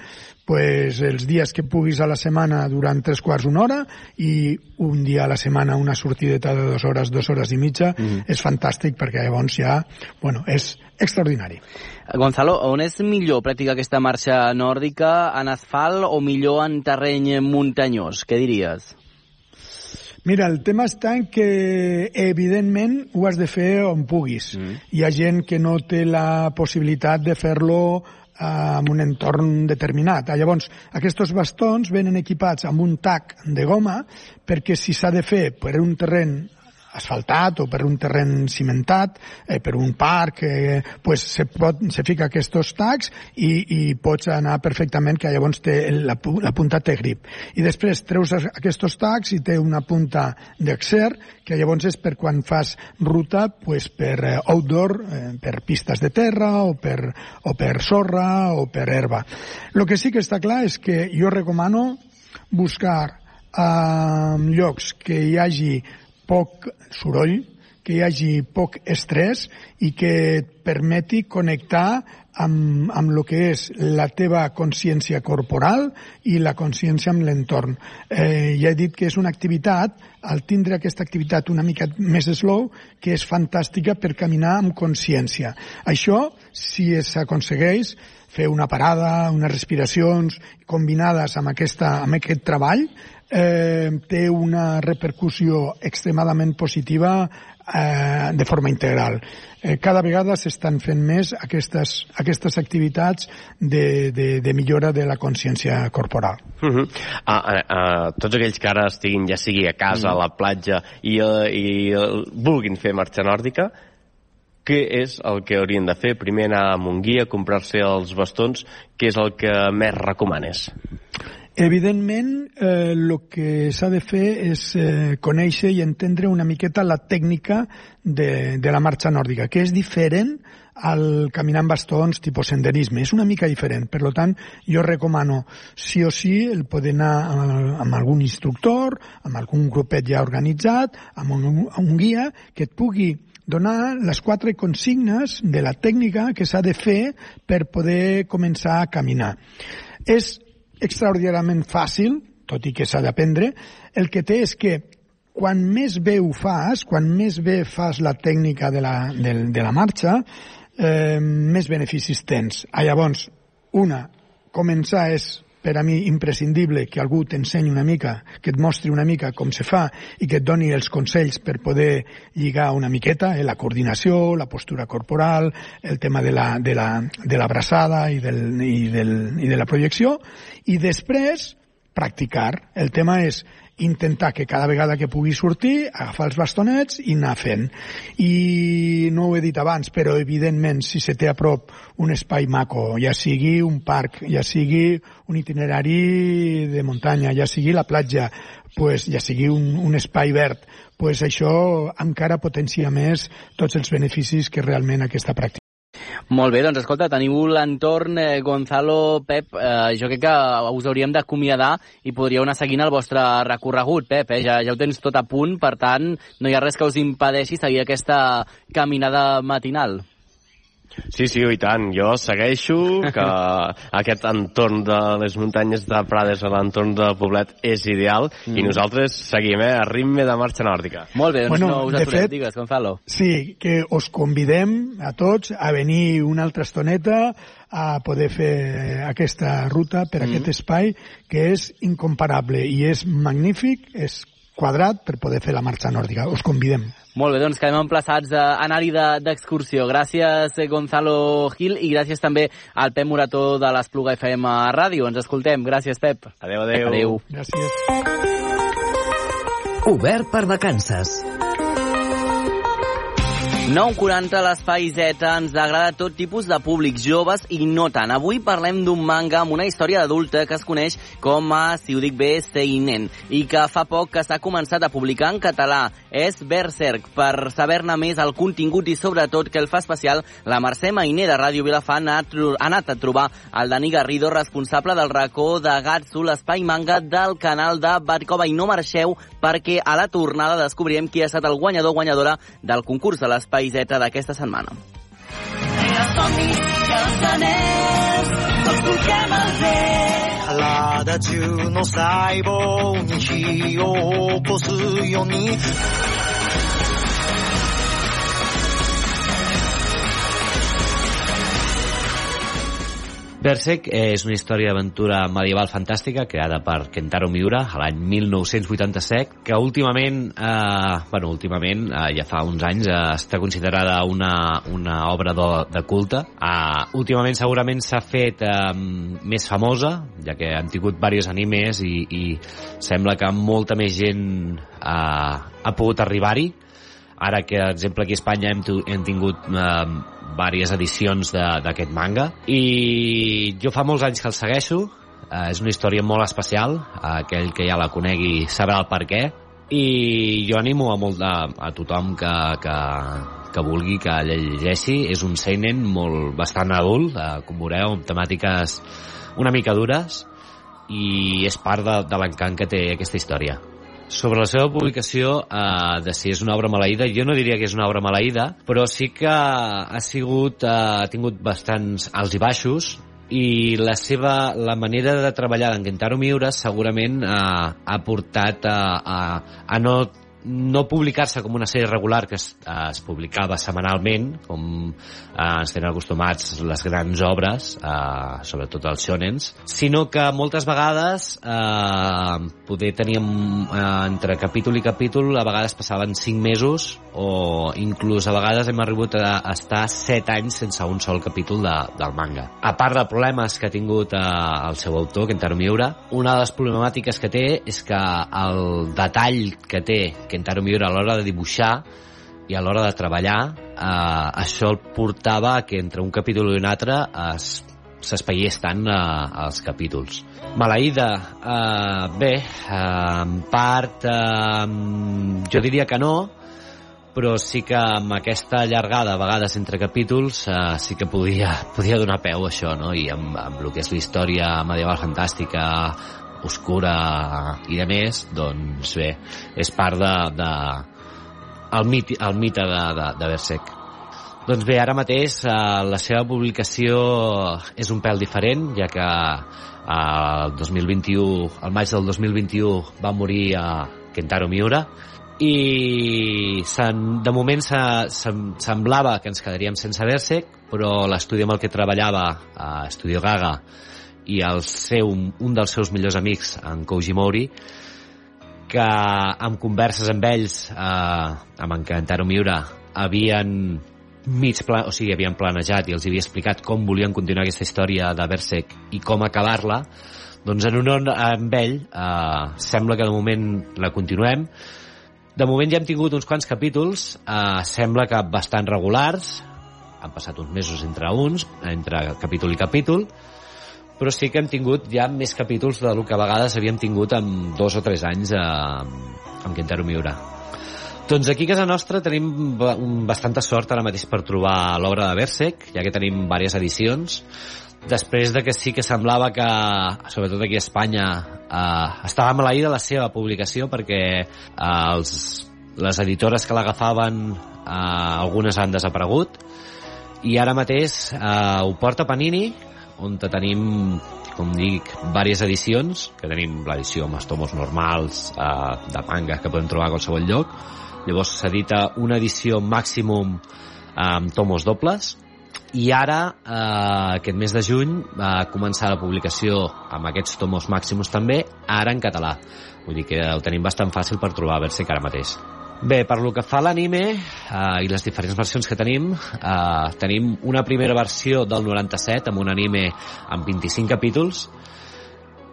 pues els dies que puguis a la setmana durant tres quarts una hora i un dia a la setmana una sortideta de dues hores, dues hores i mitja, mm -hmm. és fantàstic perquè llavors ja, bueno, és extraordinari. Gonzalo, on és millor practicar aquesta marxa nòrdica, en asfalt o millor en terreny muntanyós? Què diries? Mira, el tema està en que, evidentment, ho has de fer on puguis. Mm. Hi ha gent que no té la possibilitat de fer-lo eh, en un entorn determinat. Llavors, aquests bastons venen equipats amb un tac de goma perquè si s'ha de fer per un terreny asfaltat o per un terreny cimentat, eh, per un parc, eh, pues se, pot, se fica aquests tacs i, i pots anar perfectament, que llavors té, la, la punta té grip. I després treus aquests tacs i té una punta d'exer, que llavors és per quan fas ruta pues, per eh, outdoor, eh, per pistes de terra o per, o per sorra o per herba. El que sí que està clar és que jo recomano buscar eh, llocs que hi hagi poc soroll, que hi hagi poc estrès i que et permeti connectar amb, amb el que és la teva consciència corporal i la consciència amb l'entorn. Eh, ja he dit que és una activitat, al tindre aquesta activitat una mica més slow, que és fantàstica per caminar amb consciència. Això, si s'aconsegueix, fer una parada, unes respiracions combinades amb, aquesta, amb aquest treball, eh, té una repercussió extremadament positiva eh, de forma integral. Eh, cada vegada s'estan fent més aquestes, aquestes activitats de, de, de millora de la consciència corporal. Uh -huh. ah, ah, ah, tots aquells que ara estiguin, ja sigui a casa, mm. a la platja, i, uh, i uh, vulguin fer marxa nòrdica, què és el que haurien de fer? Primer anar a guia, comprar-se els bastons, què és el que més recomanes? Evidentment, eh, que s'ha de fer és eh, conèixer i entendre una miqueta la tècnica de, de la marxa nòrdica, que és diferent al caminar amb bastons tipus senderisme. És una mica diferent. Per tant, jo recomano sí o sí el poder anar amb, amb algun instructor, amb algun grupet ja organitzat, amb un, un guia que et pugui donar les quatre consignes de la tècnica que s'ha de fer per poder començar a caminar. És extraordinàriament fàcil, tot i que s'ha d'aprendre, el que té és que quan més bé ho fas, quan més bé fas la tècnica de la, de, de la marxa, eh, més beneficis tens. Ah, llavors, una, començar és per a mi imprescindible que algú t'ensenyi una mica, que et mostri una mica com se fa i que et doni els consells per poder lligar una miqueta, eh, la coordinació, la postura corporal, el tema de la, de la, de i, del, i, del, i de la projecció, i després practicar. El tema és intentar que cada vegada que pugui sortir, agafar els bastonets i anar fent. I no ho he dit abans, però evidentment si se té a prop un espai maco, ja sigui un parc, ja sigui un itinerari de muntanya, ja sigui la platja, pues, ja sigui un, un espai verd, pues això encara potencia més tots els beneficis que realment aquesta pràctica molt bé, doncs escolta, teniu l'entorn eh, Gonzalo, Pep, eh, jo crec que us hauríem d'acomiadar i podríeu anar seguint el vostre recorregut, Pep, eh? ja, ja ho tens tot a punt, per tant, no hi ha res que us impedeixi seguir aquesta caminada matinal. Sí, sí, i tant. Jo segueixo que aquest entorn de les muntanyes de Prades a l'entorn de Poblet és ideal mm. i nosaltres seguim, eh, a ritme de marxa nòrdica. Molt bé, doncs bueno, no us aturem, fet, digues, Gonzalo. Sí, que us convidem a tots a venir una altra estoneta a poder fer aquesta ruta per mm. aquest espai que és incomparable i és magnífic, és quadrat per poder fer la marxa nòrdica. Us convidem. Molt bé, doncs quedem emplaçats a anar-hi d'excursió. Gràcies, eh, Gonzalo Gil, i gràcies també al Pep Morató de l'Espluga FM Ràdio. Ens escoltem. Gràcies, Pep. Adéu, adéu. Adéu. Gràcies. Obert per vacances. 9.40 l'Espai Z ens agrada tot tipus de públics, joves i no tant. Avui parlem d'un manga amb una història adulta que es coneix com a, si ho dic bé, Seinen, i que fa poc que s'ha començat a publicar en català. És Berserk. Per saber-ne més el contingut i sobretot que el fa especial, la Mercè Mainer de Ràdio Vilafant ha anat a trobar el Dani Garrido, responsable del racó de Gatsu, l'espai manga del canal de Batcova. I no marxeu perquè a la tornada descobrirem qui ha estat el guanyador guanyadora del concurs de l'espai paiseta d'aquesta setmana. Somni que els anells els toquem al vent 体中の細胞に火を起こすように Berserk és una història d'aventura medieval fantàstica creada per Kentaro Miura a l'any 1987, que últimament, eh, bueno, últimament, eh, ja fa uns anys, eh, està considerada una, una obra de, de culte. Eh, últimament segurament s'ha fet eh, més famosa, ja que han tingut diversos animes i, i sembla que molta més gent eh, ha pogut arribar-hi. Ara que, per exemple, aquí a Espanya hem, hem tingut eh, diverses edicions d'aquest manga. I jo fa molts anys que el segueixo. Eh, és una història molt especial. Aquell que ja la conegui sabrà el per què. I jo animo a, molt, a, a tothom que, que, que vulgui que llegeixi. És un seinen molt bastant adult eh, com veureu, amb temàtiques una mica dures. I és part de, de l'encant que té aquesta història sobre la seva publicació eh, de si és una obra maleïda, jo no diria que és una obra maleïda, però sí que ha sigut, eh, ha tingut bastants alts i baixos, i la seva la manera de treballar d'en Kentaro Miura segurament eh, ha portat a, a, a no no publicar-se com una sèrie regular que es, eh, es publicava setmanalment, com eh, ens tenen acostumats les grans obres, eh, sobretot els shonens, sinó que moltes vegades eh, poder teníem eh, entre capítol i capítol, a vegades passaven 5 mesos o inclús a vegades hem arribat a estar 7 anys sense un sol capítol de, del manga. A part de problemes que ha tingut eh, el seu autor, Kentaro Miura, una de les problemàtiques que té és que el detall que té Kentaro Miura a l'hora de dibuixar i a l'hora de treballar, eh, això el portava que entre un capítol i un altre es s'espaiés tant eh, els capítols. Maleïda, eh, bé, eh, en part eh, jo diria que no, però sí que amb aquesta allargada a vegades entre capítols eh, sí que podia, podia donar peu a això, no? I amb, amb el que és la història medieval fantàstica, oscura i de més, doncs bé, és part de, de el, mit, el mite de, de, de Berserk. Doncs bé, ara mateix eh, la seva publicació és un pèl diferent, ja que eh, el 2021, al maig del 2021 va morir a Kentaro Miura, i de moment se, se, semblava que ens quedaríem sense Berserk, però l'estudi amb el que treballava a Estudio Gaga i el seu, un dels seus millors amics, en Koji Mori, que amb converses amb ells, eh, amb en Kantaro Miura, havien mig pla, o sigui, havien planejat i els havia explicat com volien continuar aquesta història de Berserk i com acabar-la, doncs en honor amb ell eh, sembla que de moment la continuem. De moment ja hem tingut uns quants capítols, eh, sembla que bastant regulars, han passat uns mesos entre uns, entre capítol i capítol, però sí que hem tingut ja més capítols del que a vegades havíem tingut amb dos o tres anys eh, amb Quintero Miura. Doncs aquí a casa nostra tenim bastanta sort ara mateix per trobar l'obra de Berserk, ja que tenim diverses edicions. Després de que sí que semblava que, sobretot aquí a Espanya, eh, estava maleïda la seva publicació perquè eh, els, les editores que l'agafaven eh, algunes han desaparegut i ara mateix eh, ho porta Panini on tenim com dic, diverses edicions, que tenim l'edició amb els tomos normals eh, de manga que podem trobar a qualsevol lloc. Llavors s'edita una edició màximum amb tomos dobles i ara, eh, aquest mes de juny, va començar la publicació amb aquests tomos màxims també, ara en català. Vull dir que ho tenim bastant fàcil per trobar a que ara mateix. Bé, per lo que fa a l'anime eh, i les diferents versions que tenim, eh, tenim una primera versió del 97 amb un anime amb 25 capítols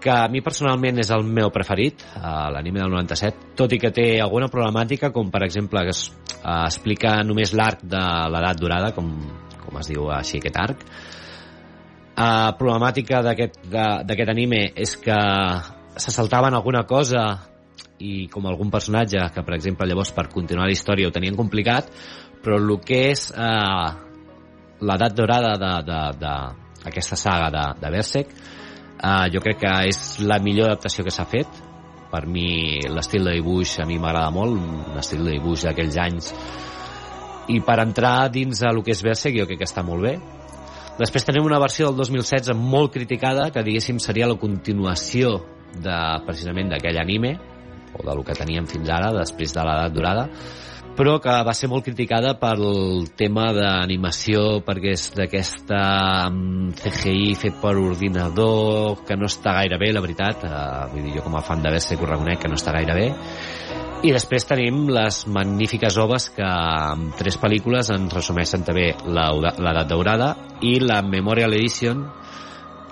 que a mi personalment és el meu preferit, eh, l'anime del 97, tot i que té alguna problemàtica, com per exemple que es eh, explica només l'arc de l'edat dorada, com, com es diu així aquest arc. Eh, problemàtica d'aquest anime és que se saltaven alguna cosa i com algun personatge que, per exemple, llavors per continuar la història ho tenien complicat, però el que és eh, l'edat dorada d'aquesta saga de, de Berserk, eh, jo crec que és la millor adaptació que s'ha fet. Per mi, l'estil de dibuix a mi m'agrada molt, un estil de dibuix d'aquells anys. I per entrar dins de lo que és Berserk jo crec que està molt bé. Després tenim una versió del 2016 molt criticada, que diguéssim seria la continuació de, precisament d'aquell anime, o del que teníem fins ara, després de l'edat dorada, però que va ser molt criticada pel tema d'animació, perquè és d'aquesta mm, CGI fet per ordinador, que no està gaire bé, la veritat. Uh, vull dir, jo com a fan de Berserk ho reconec que no està gaire bé. I després tenim les magnífiques oves que amb tres pel·lícules ens resumeixen també l'edat daurada i la Memorial Edition,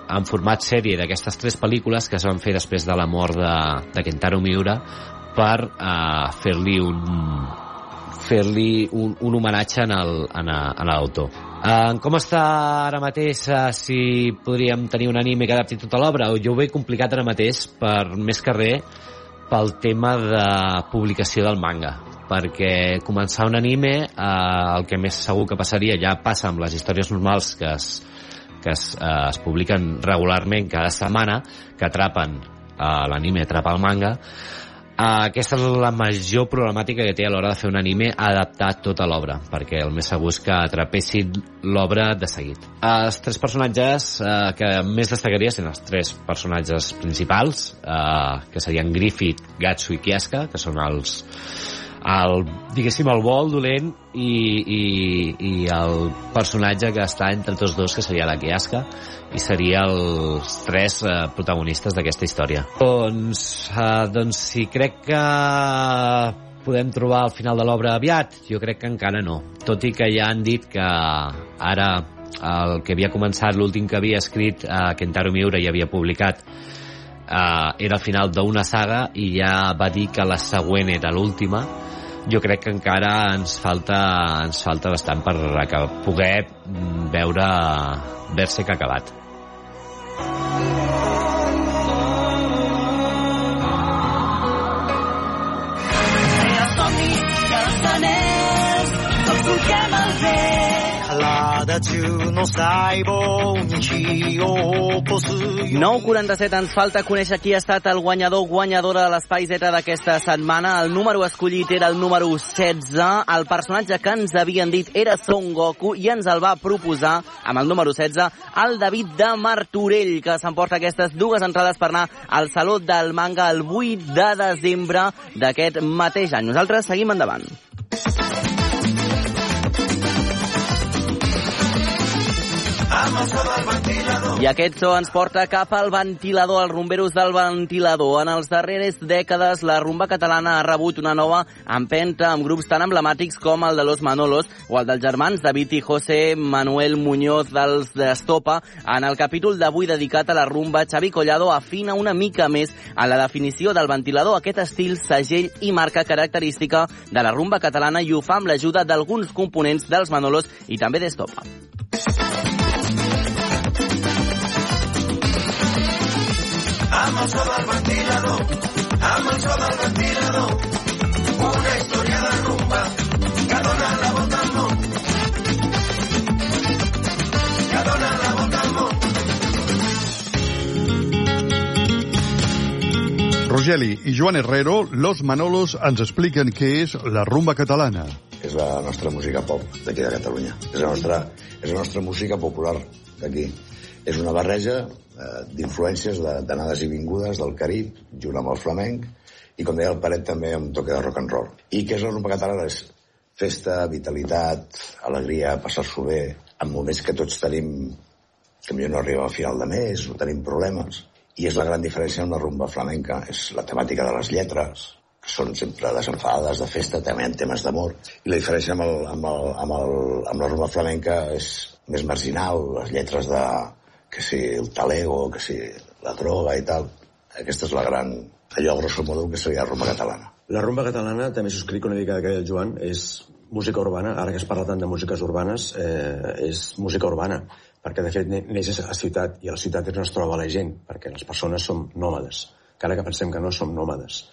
en format sèrie d'aquestes tres pel·lícules que es van fer després de la mort de, de Kentaro Miura per uh, fer-li un fer-li un, un homenatge en l'autor. Uh, com està ara mateix uh, si podríem tenir un anime que adapti tota l'obra? Jo ho veig complicat ara mateix per més que res pel tema de publicació del manga perquè començar un anime uh, el que més segur que passaria ja passa amb les històries normals que es, que es, eh, es publiquen regularment cada setmana, que atrapen eh, l'anime, atrapa el manga, eh, aquesta és la major problemàtica que té a l'hora de fer un anime adaptat tota l'obra, perquè el més segur és que atrapessin l'obra de seguit. Els tres personatges eh, que més destacaria són els tres personatges principals, eh, que serien Griffith, Gatsu i Kiaska, que són els, el, diguéssim, el vol dolent i, i, i el personatge que està entre tots dos, que seria la Kiaska, i seria els tres eh, protagonistes d'aquesta història. Doncs, eh, doncs si crec que podem trobar el final de l'obra aviat, jo crec que encara no. Tot i que ja han dit que ara el que havia començat, l'últim que havia escrit eh, Kentaro Miura i havia publicat eh, era el final d'una saga i ja va dir que la següent era l'última. Jo crec que encara ens falta ens falta bastant per poder veure Berserk acabat de 9.47 ens falta conèixer qui ha estat el guanyador guanyadora de l'Espai Z d'aquesta setmana. El número escollit era el número 16. El personatge que ens havien dit era Son Goku i ens el va proposar, amb el número 16, el David de Martorell, que s'emporta aquestes dues entrades per anar al Saló del Manga el 8 de desembre d'aquest mateix any. Nosaltres seguim endavant. I aquest so ens porta cap al ventilador, als rumberos del ventilador. En els darreres dècades, la rumba catalana ha rebut una nova empenta amb grups tan emblemàtics com el de Los Manolos o el dels germans David i José Manuel Muñoz dels d'Estopa. En el capítol d'avui dedicat a la rumba, Xavi Collado afina una mica més a la definició del ventilador, aquest estil, segell i marca característica de la rumba catalana i ho fa amb l'ajuda d'alguns components dels Manolos i també d'Estopa. Amb el so del ventilador, amb el so del ventilador. Una història de rumba que dona la volta al món. Que dona la volta al món. Rogeli i Joan Herrero, Los Manolos, ens expliquen què és la rumba catalana. És la nostra música pop d'aquí de Catalunya. És la nostra, és la nostra música popular d'aquí. És una barreja d'influències d'anades i vingudes del Carib, junt amb el flamenc, i com deia el Paret també amb toque de rock and roll. I què és la rumba catalana? És festa, vitalitat, alegria, passar-s'ho bé, en moments que tots tenim, que millor no arriba al final de mes, o tenim problemes. I és la gran diferència amb la rumba flamenca, és la temàtica de les lletres, que són sempre desenfadades de festa, també en temes d'amor. I la diferència amb, el, amb, el, amb, el, amb la rumba flamenca és més marginal, les lletres de, que si el talego, que si la droga i tal. Aquesta és la gran, allò grosso modo que seria la rumba catalana. La rumba catalana, també subscric una mica que el Joan, és música urbana, ara que es parla tant de músiques urbanes, eh, és música urbana, perquè de fet neix a la ciutat, i a la ciutat és on es troba la gent, perquè les persones som nòmades, encara que pensem que no som nòmades.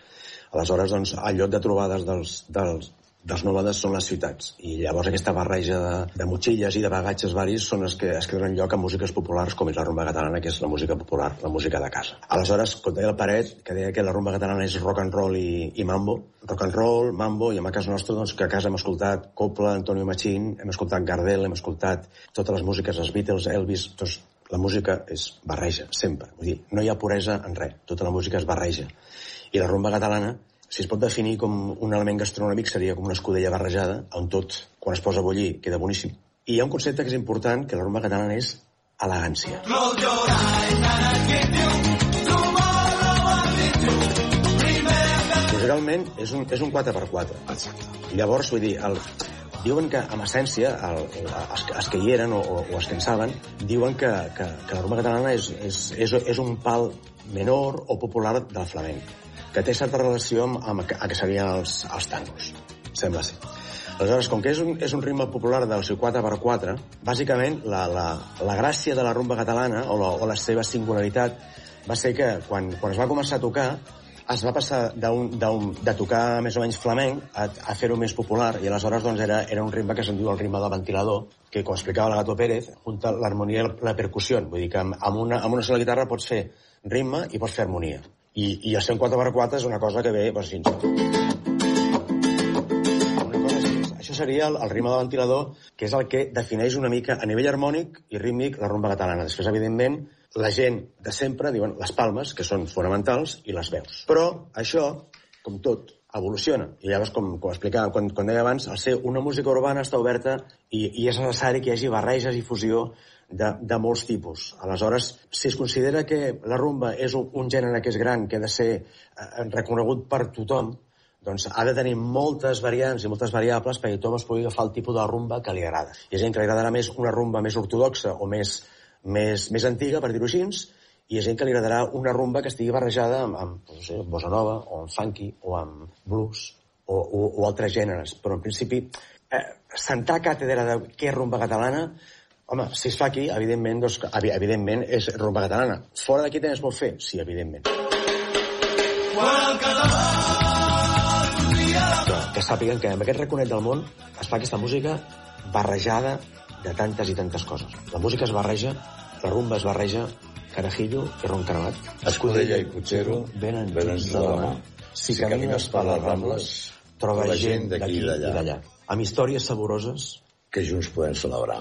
Aleshores, doncs, al lloc de trobades dels, dels, dels nòmades són les ciutats. I llavors aquesta barreja de, de motxilles i de bagatges varis són els que es queden lloc a músiques populars com és la rumba catalana que és la música popular, la música de casa. Aleshores, com deia el Paret, que deia que la rumba catalana és rock and roll i, i mambo. Rock and roll, mambo, i en el cas nostre doncs, que a casa hem escoltat Copla, Antonio Machín hem escoltat Gardel, hem escoltat totes les músiques, els Beatles, Elvis doncs la música és barreja, sempre. Vull dir, no hi ha puresa en res, tota la música és barreja. I la rumba catalana si es pot definir com un element gastronòmic seria com una escudella barrejada, on tot, quan es posa a bullir, queda boníssim. I hi ha un concepte que és important, que la rumba catalana és elegància. Musicalment és un, és un 4x4. Exacte. Llavors, vull dir, el, diuen que, en essència, el, els, els que hi eren o, o, o els que en saben, diuen que, que, que la rumba catalana és, és, és, és un pal menor o popular del flamenc que té certa relació amb, amb a que serien els, els tangos, sembla ser. Aleshores, com que és un, és un ritme popular del seu 4x4, bàsicament la, la, la gràcia de la rumba catalana o la, o la seva singularitat va ser que quan, quan es va començar a tocar es va passar un, un, de tocar més o menys flamenc a, a fer-ho més popular i aleshores doncs, era, era un ritme que se'n diu el ritme del ventilador que com explicava el Gato Pérez junta l'harmonia i la percussió vull dir que amb, una, amb una sola guitarra pots fer ritme i pots fer harmonia i, i el 104x4 és una cosa que ve doncs, fins una. Això seria el, el ritme de ventilador, que és el que defineix una mica a nivell harmònic i rítmic la rumba catalana. Després, evidentment, la gent de sempre diuen les palmes, que són fonamentals, i les veus. Però això, com tot, evoluciona. I llavors, com, com explicava, quan, quan deia abans, al ser una música urbana està oberta i, i és necessari que hi hagi barreges i fusió de, de molts tipus. Aleshores, si es considera que la rumba és un, un gènere que és gran, que ha de ser eh, reconegut per tothom, doncs ha de tenir moltes variants i moltes variables perquè tothom es pugui agafar el tipus de rumba que li agrada. Hi ha gent que li agradarà més una rumba més ortodoxa o més, més, més antiga, per dir-ho així, i hi ha gent que li agradarà una rumba que estigui barrejada amb, amb no sé, bossa nova, o amb funky, o amb blues, o, o, o altres gèneres. Però, en principi, eh, sentar càtedra de què és rumba catalana, home, si es fa aquí, evidentment, doncs, evi- evidentment és rumba catalana. Fora d'aquí també es pot fer? Sí, evidentment. Que, que sàpiguen que amb aquest raconet del món es fa aquesta música barrejada de tantes i tantes coses. La música es barreja, la rumba es barreja, Carajillo i Ron Caravat. Escudella i Puigero venen, venen de la mà. Si, Si camines per les Rambles, troba gent d'aquí i d'allà. Amb històries saboroses. Que junts podem celebrar.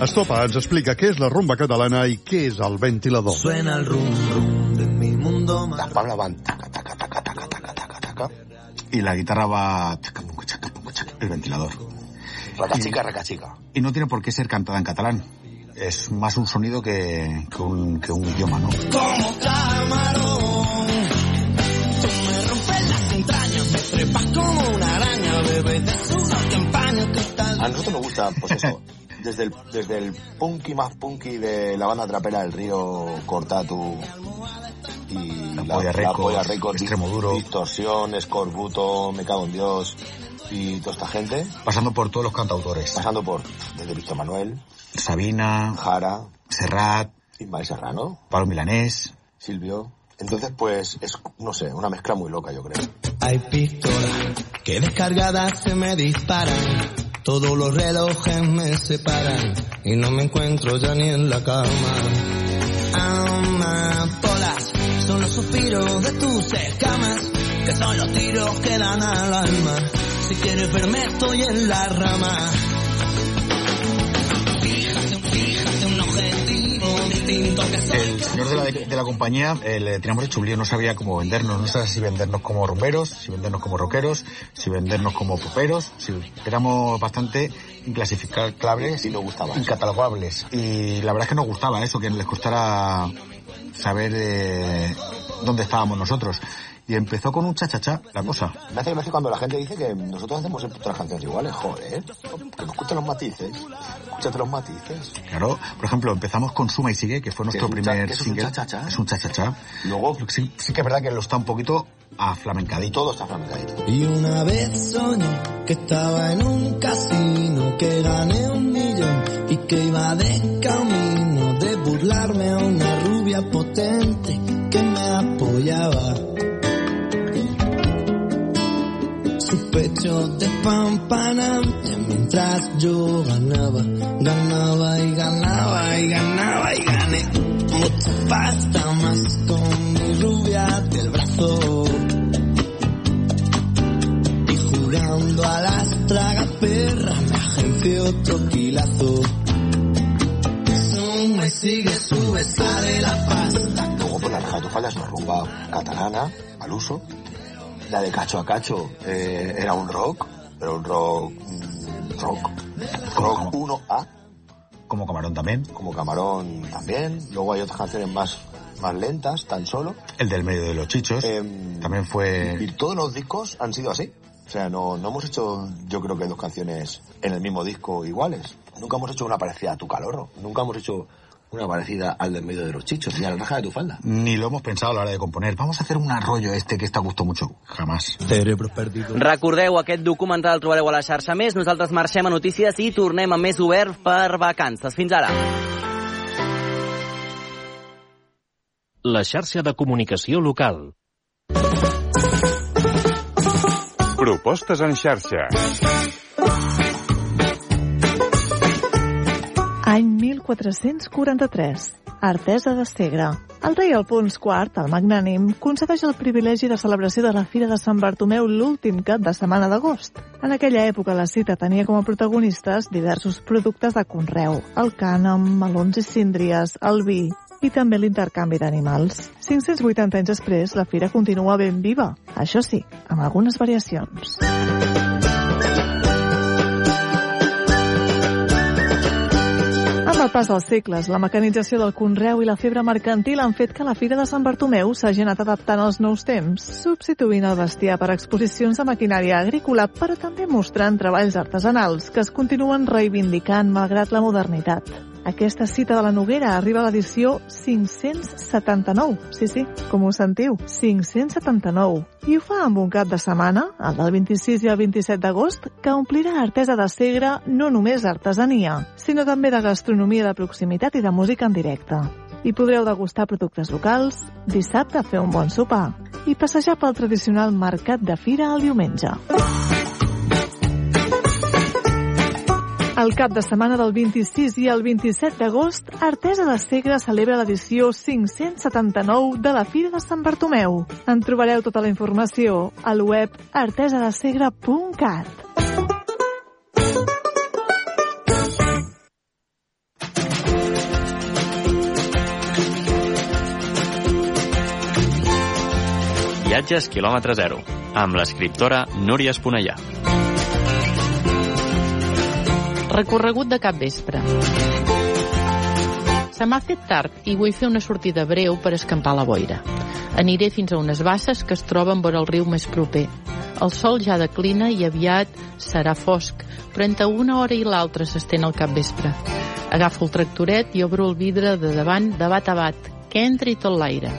Estopa ens explica què és la rumba catalana i què és el ventilador. Suena el rum rum de mi mundo Las palmas van taca, taca, taca, taca, taca, taca, taca, y la guitarra va taca, punca, chaca, punca, chaca, el ventilador. Racachica, racachica. Y no tiene por qué ser cantada en catalán. Es más un sonido que, que, un, que un idioma, ¿no? Como camarón. A nosotros nos gusta, pues eso, desde el, desde el punky más punky de la banda trapera del río Cortatu y la, Polla Records, Extremo Duro. Distorsión, Escorbuto, Me Cago en Dios y toda esta gente, Pasando por todos los cantautores. pasando por desde Víctor Manuel, Sabina, Jara, Serrat, Ismael Serrano, Pablo Milanés. Silvio. Entonces, pues, es, no sé, una mezcla muy loca, yo creo. Hay pistolas que descargadas se me disparan. Todos los relojes me separan y no me encuentro ya ni en la cama. Amapolas son los suspiros de tus escamas, que son los tiros que dan al alma. Si quieres verme estoy en la rama. El señor de la, de la compañía eh, le teníamos hecho un lío, no sabía cómo vendernos, no sabía si vendernos como rumberos, si vendernos como rockeros, si vendernos como poperos, si éramos bastante inclasificables, Y nos gustaba incatalogables. Y la verdad es que nos gustaba eso, que les costara saber eh, dónde estábamos nosotros. Y empezó con un cha-cha-cha la cosa. Me hace gracia cuando la gente dice que nosotros hacemos otras canciones iguales, joder, que nos escuchen los matices, escúchate los matices. Claro, por ejemplo, empezamos con Suma y Sigue, que fue nuestro es cha- primer que es un cha-cha-cha. Es un cha-cha-cha. Luego, Sí, sí que es verdad que lo está un poquito aflamencadito. todo está flamencadito. Y una vez soñé que estaba en un casino, que gané un millón y que iba de camino de burlarme a una rubia potente que me apoyaba. Sus pechos despampanantes mientras yo ganaba, ganaba y ganaba y ganaba y gané mucha pasta más con mi rubia del brazo y jurando a las tragaperras me agencié otro quilazo. Suma y sigue, sube, sale la pasta. Luego, pues la Raja de Falda es una rumba catalana, al uso. La de Cacho a Cacho eh, era un rock, pero un rock... mm, rock. Rock 1A, Como Camarón también. como Camarón también. Luego hay otras canciones más, más lentas, tan solo. El del medio de los chichos. Em, también fue... Y todos los discos han sido así. O sea, no, no hemos hecho, yo creo que dos canciones en el mismo disco iguales. Nunca hemos hecho una parecida a Tu Calorro. Nunca hemos hecho una parecida al del medio de los chichos, ni a la raja de tu falda. Ni lo hemos pensado a la hora de componer. Vamos a hacer un arroyo este que esta gustó mucho. Jamás. Cerebros perdidos. Recordeu, aquest documental el trobareu a la xarxa més. Nosaltres marxem a notícies i tornem amb més obert per vacances. Fins ara. la xarxa de comunicació local. Propostes en xarxa. Any 1443. Artesa de Segre. El rei Alfons IV, el magnànim, concedeix el privilegi de celebració de la Fira de Sant Bartomeu l'últim cap de setmana d'agost. En aquella època la cita tenia com a protagonistes diversos productes de conreu, el cànem, melons i síndries, el vi i també l'intercanvi d'animals. 580 anys després, la fira continua ben viva, això sí, amb algunes variacions. Amb el pas dels segles, la mecanització del conreu i la febre mercantil han fet que la Fira de Sant Bartomeu s'hagi anat adaptant als nous temps, substituint el bestiar per exposicions de maquinària agrícola, però també mostrant treballs artesanals que es continuen reivindicant malgrat la modernitat. Aquesta cita de la Noguera arriba a l'edició 579. Sí, sí, com ho sentiu, 579. I ho fa amb un cap de setmana, el del 26 i el 27 d'agost, que omplirà Artesa de Segre no només d'artesania, sinó també de gastronomia de proximitat i de música en directe. Hi podreu degustar productes locals, dissabte fer un bon sopar i passejar pel tradicional mercat de fira el diumenge. El cap de setmana del 26 i el 27 d'agost, Artesa de Segre celebra l'edició 579 de la Fira de Sant Bartomeu. En trobareu tota la informació al web artesadesegre.cat. Viatges quilòmetre zero, amb l'escriptora Núria Esponellà. Recorregut de cap vespre. Se m'ha fet tard i vull fer una sortida breu per escampar la boira. Aniré fins a unes basses que es troben vora el riu més proper. El sol ja declina i aviat serà fosc, però entre una hora i l'altra s'estén el cap vespre. Agafo el tractoret i obro el vidre de davant de bat a bat, que entri tot l'aire.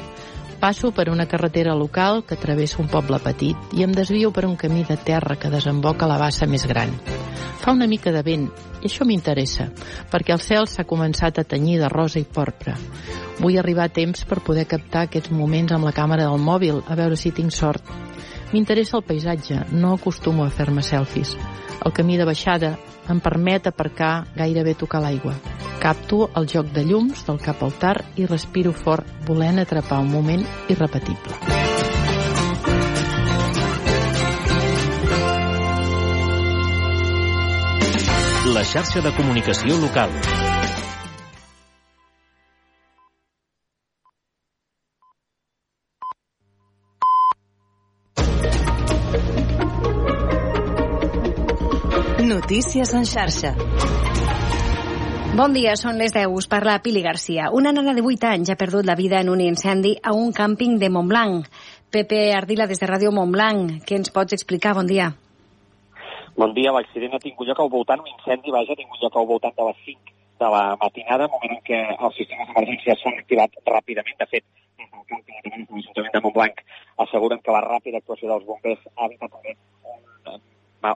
Passo per una carretera local que travessa un poble petit i em desvio per un camí de terra que desemboca la bassa més gran. Fa una mica de vent i això m'interessa, perquè el cel s'ha començat a tenyir de rosa i porpra. Vull arribar a temps per poder captar aquests moments amb la càmera del mòbil, a veure si tinc sort. M'interessa el paisatge, no acostumo a fer-me selfies. El camí de baixada em permet aparcar gairebé tocar l'aigua. Capto el joc de llums del cap al tar i respiro fort, volent atrapar un moment irrepetible. La xarxa de comunicació local. Notícies en xarxa. Bon dia, són les 10. Us parla Pili Garcia. Una nena de 8 anys ha perdut la vida en un incendi a un càmping de Montblanc. Pepe Ardila, des de Ràdio Montblanc. Què ens pots explicar? Bon dia. Bon dia. L'accident ha tingut lloc al voltant, un incendi, vaja, ha tingut lloc al voltant de les 5 de la matinada, moment en què els sistemes d'emergència s'han activat ràpidament. De fet, des del càmping de l'Ajuntament de Montblanc asseguren que la ràpida actuació dels bombers ha evitat un,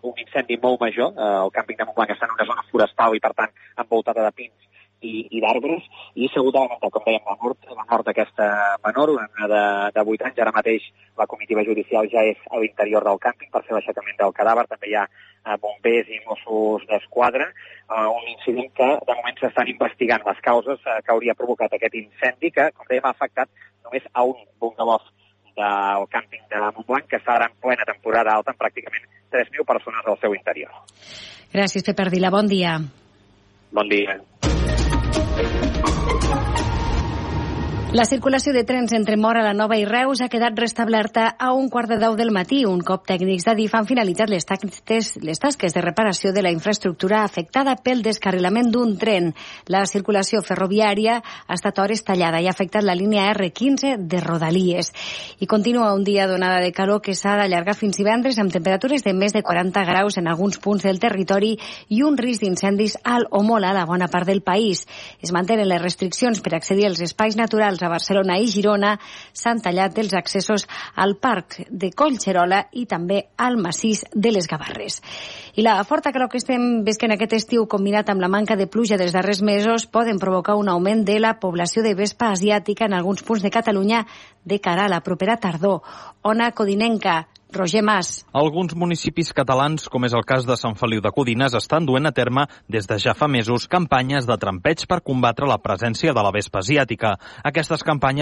un incendi molt major. Eh, el càmping de Montblanc està en una zona forestal i, per tant, envoltada de pins i, i d'arbres, i s'ha de lamentar, com dèiem, la mort, la mort d'aquesta menor, una nena de, de 8 anys. Ara mateix la comitiva judicial ja és a l'interior del càmping per fer l'aixecament del cadàver. També hi ha eh, bombers i Mossos d'Esquadra. Eh, un incident que, de moment, s'estan investigant les causes eh, que hauria provocat aquest incendi, que, com dèiem, ha afectat només a un bungalow del càmping de Montblanc, que està ara en plena temporada alta, amb pràcticament 3.000 persones al seu interior. Gràcies, Pepe Ardila. Bon dia. Bon dia. La circulació de trens entre Mora, la Nova i Reus ha quedat restablerta a un quart de deu del matí. Un cop tècnics d'Adif han finalitzat les, tasques, les tasques de reparació de la infraestructura afectada pel descarrilament d'un tren. La circulació ferroviària ha estat hores tallada i ha afectat la línia R15 de Rodalies. I continua un dia donada de calor que s'ha d'allargar fins divendres amb temperatures de més de 40 graus en alguns punts del territori i un risc d'incendis alt o molt a la bona part del país. Es mantenen les restriccions per accedir als espais naturals entre Barcelona i Girona s'han tallat els accessos al parc de Collserola i també al massís de les Gavarres. I la forta creu que estem visquent aquest estiu combinat amb la manca de pluja dels darrers mesos poden provocar un augment de la població de vespa asiàtica en alguns punts de Catalunya de cara a la propera tardor. Ona Codinenca, Roger Mas. Alguns municipis catalans, com és el cas de Sant Feliu de Codines, estan duent a terme des de ja fa mesos campanyes de trampeig per combatre la presència de la vespa asiàtica. Aquestes campanyes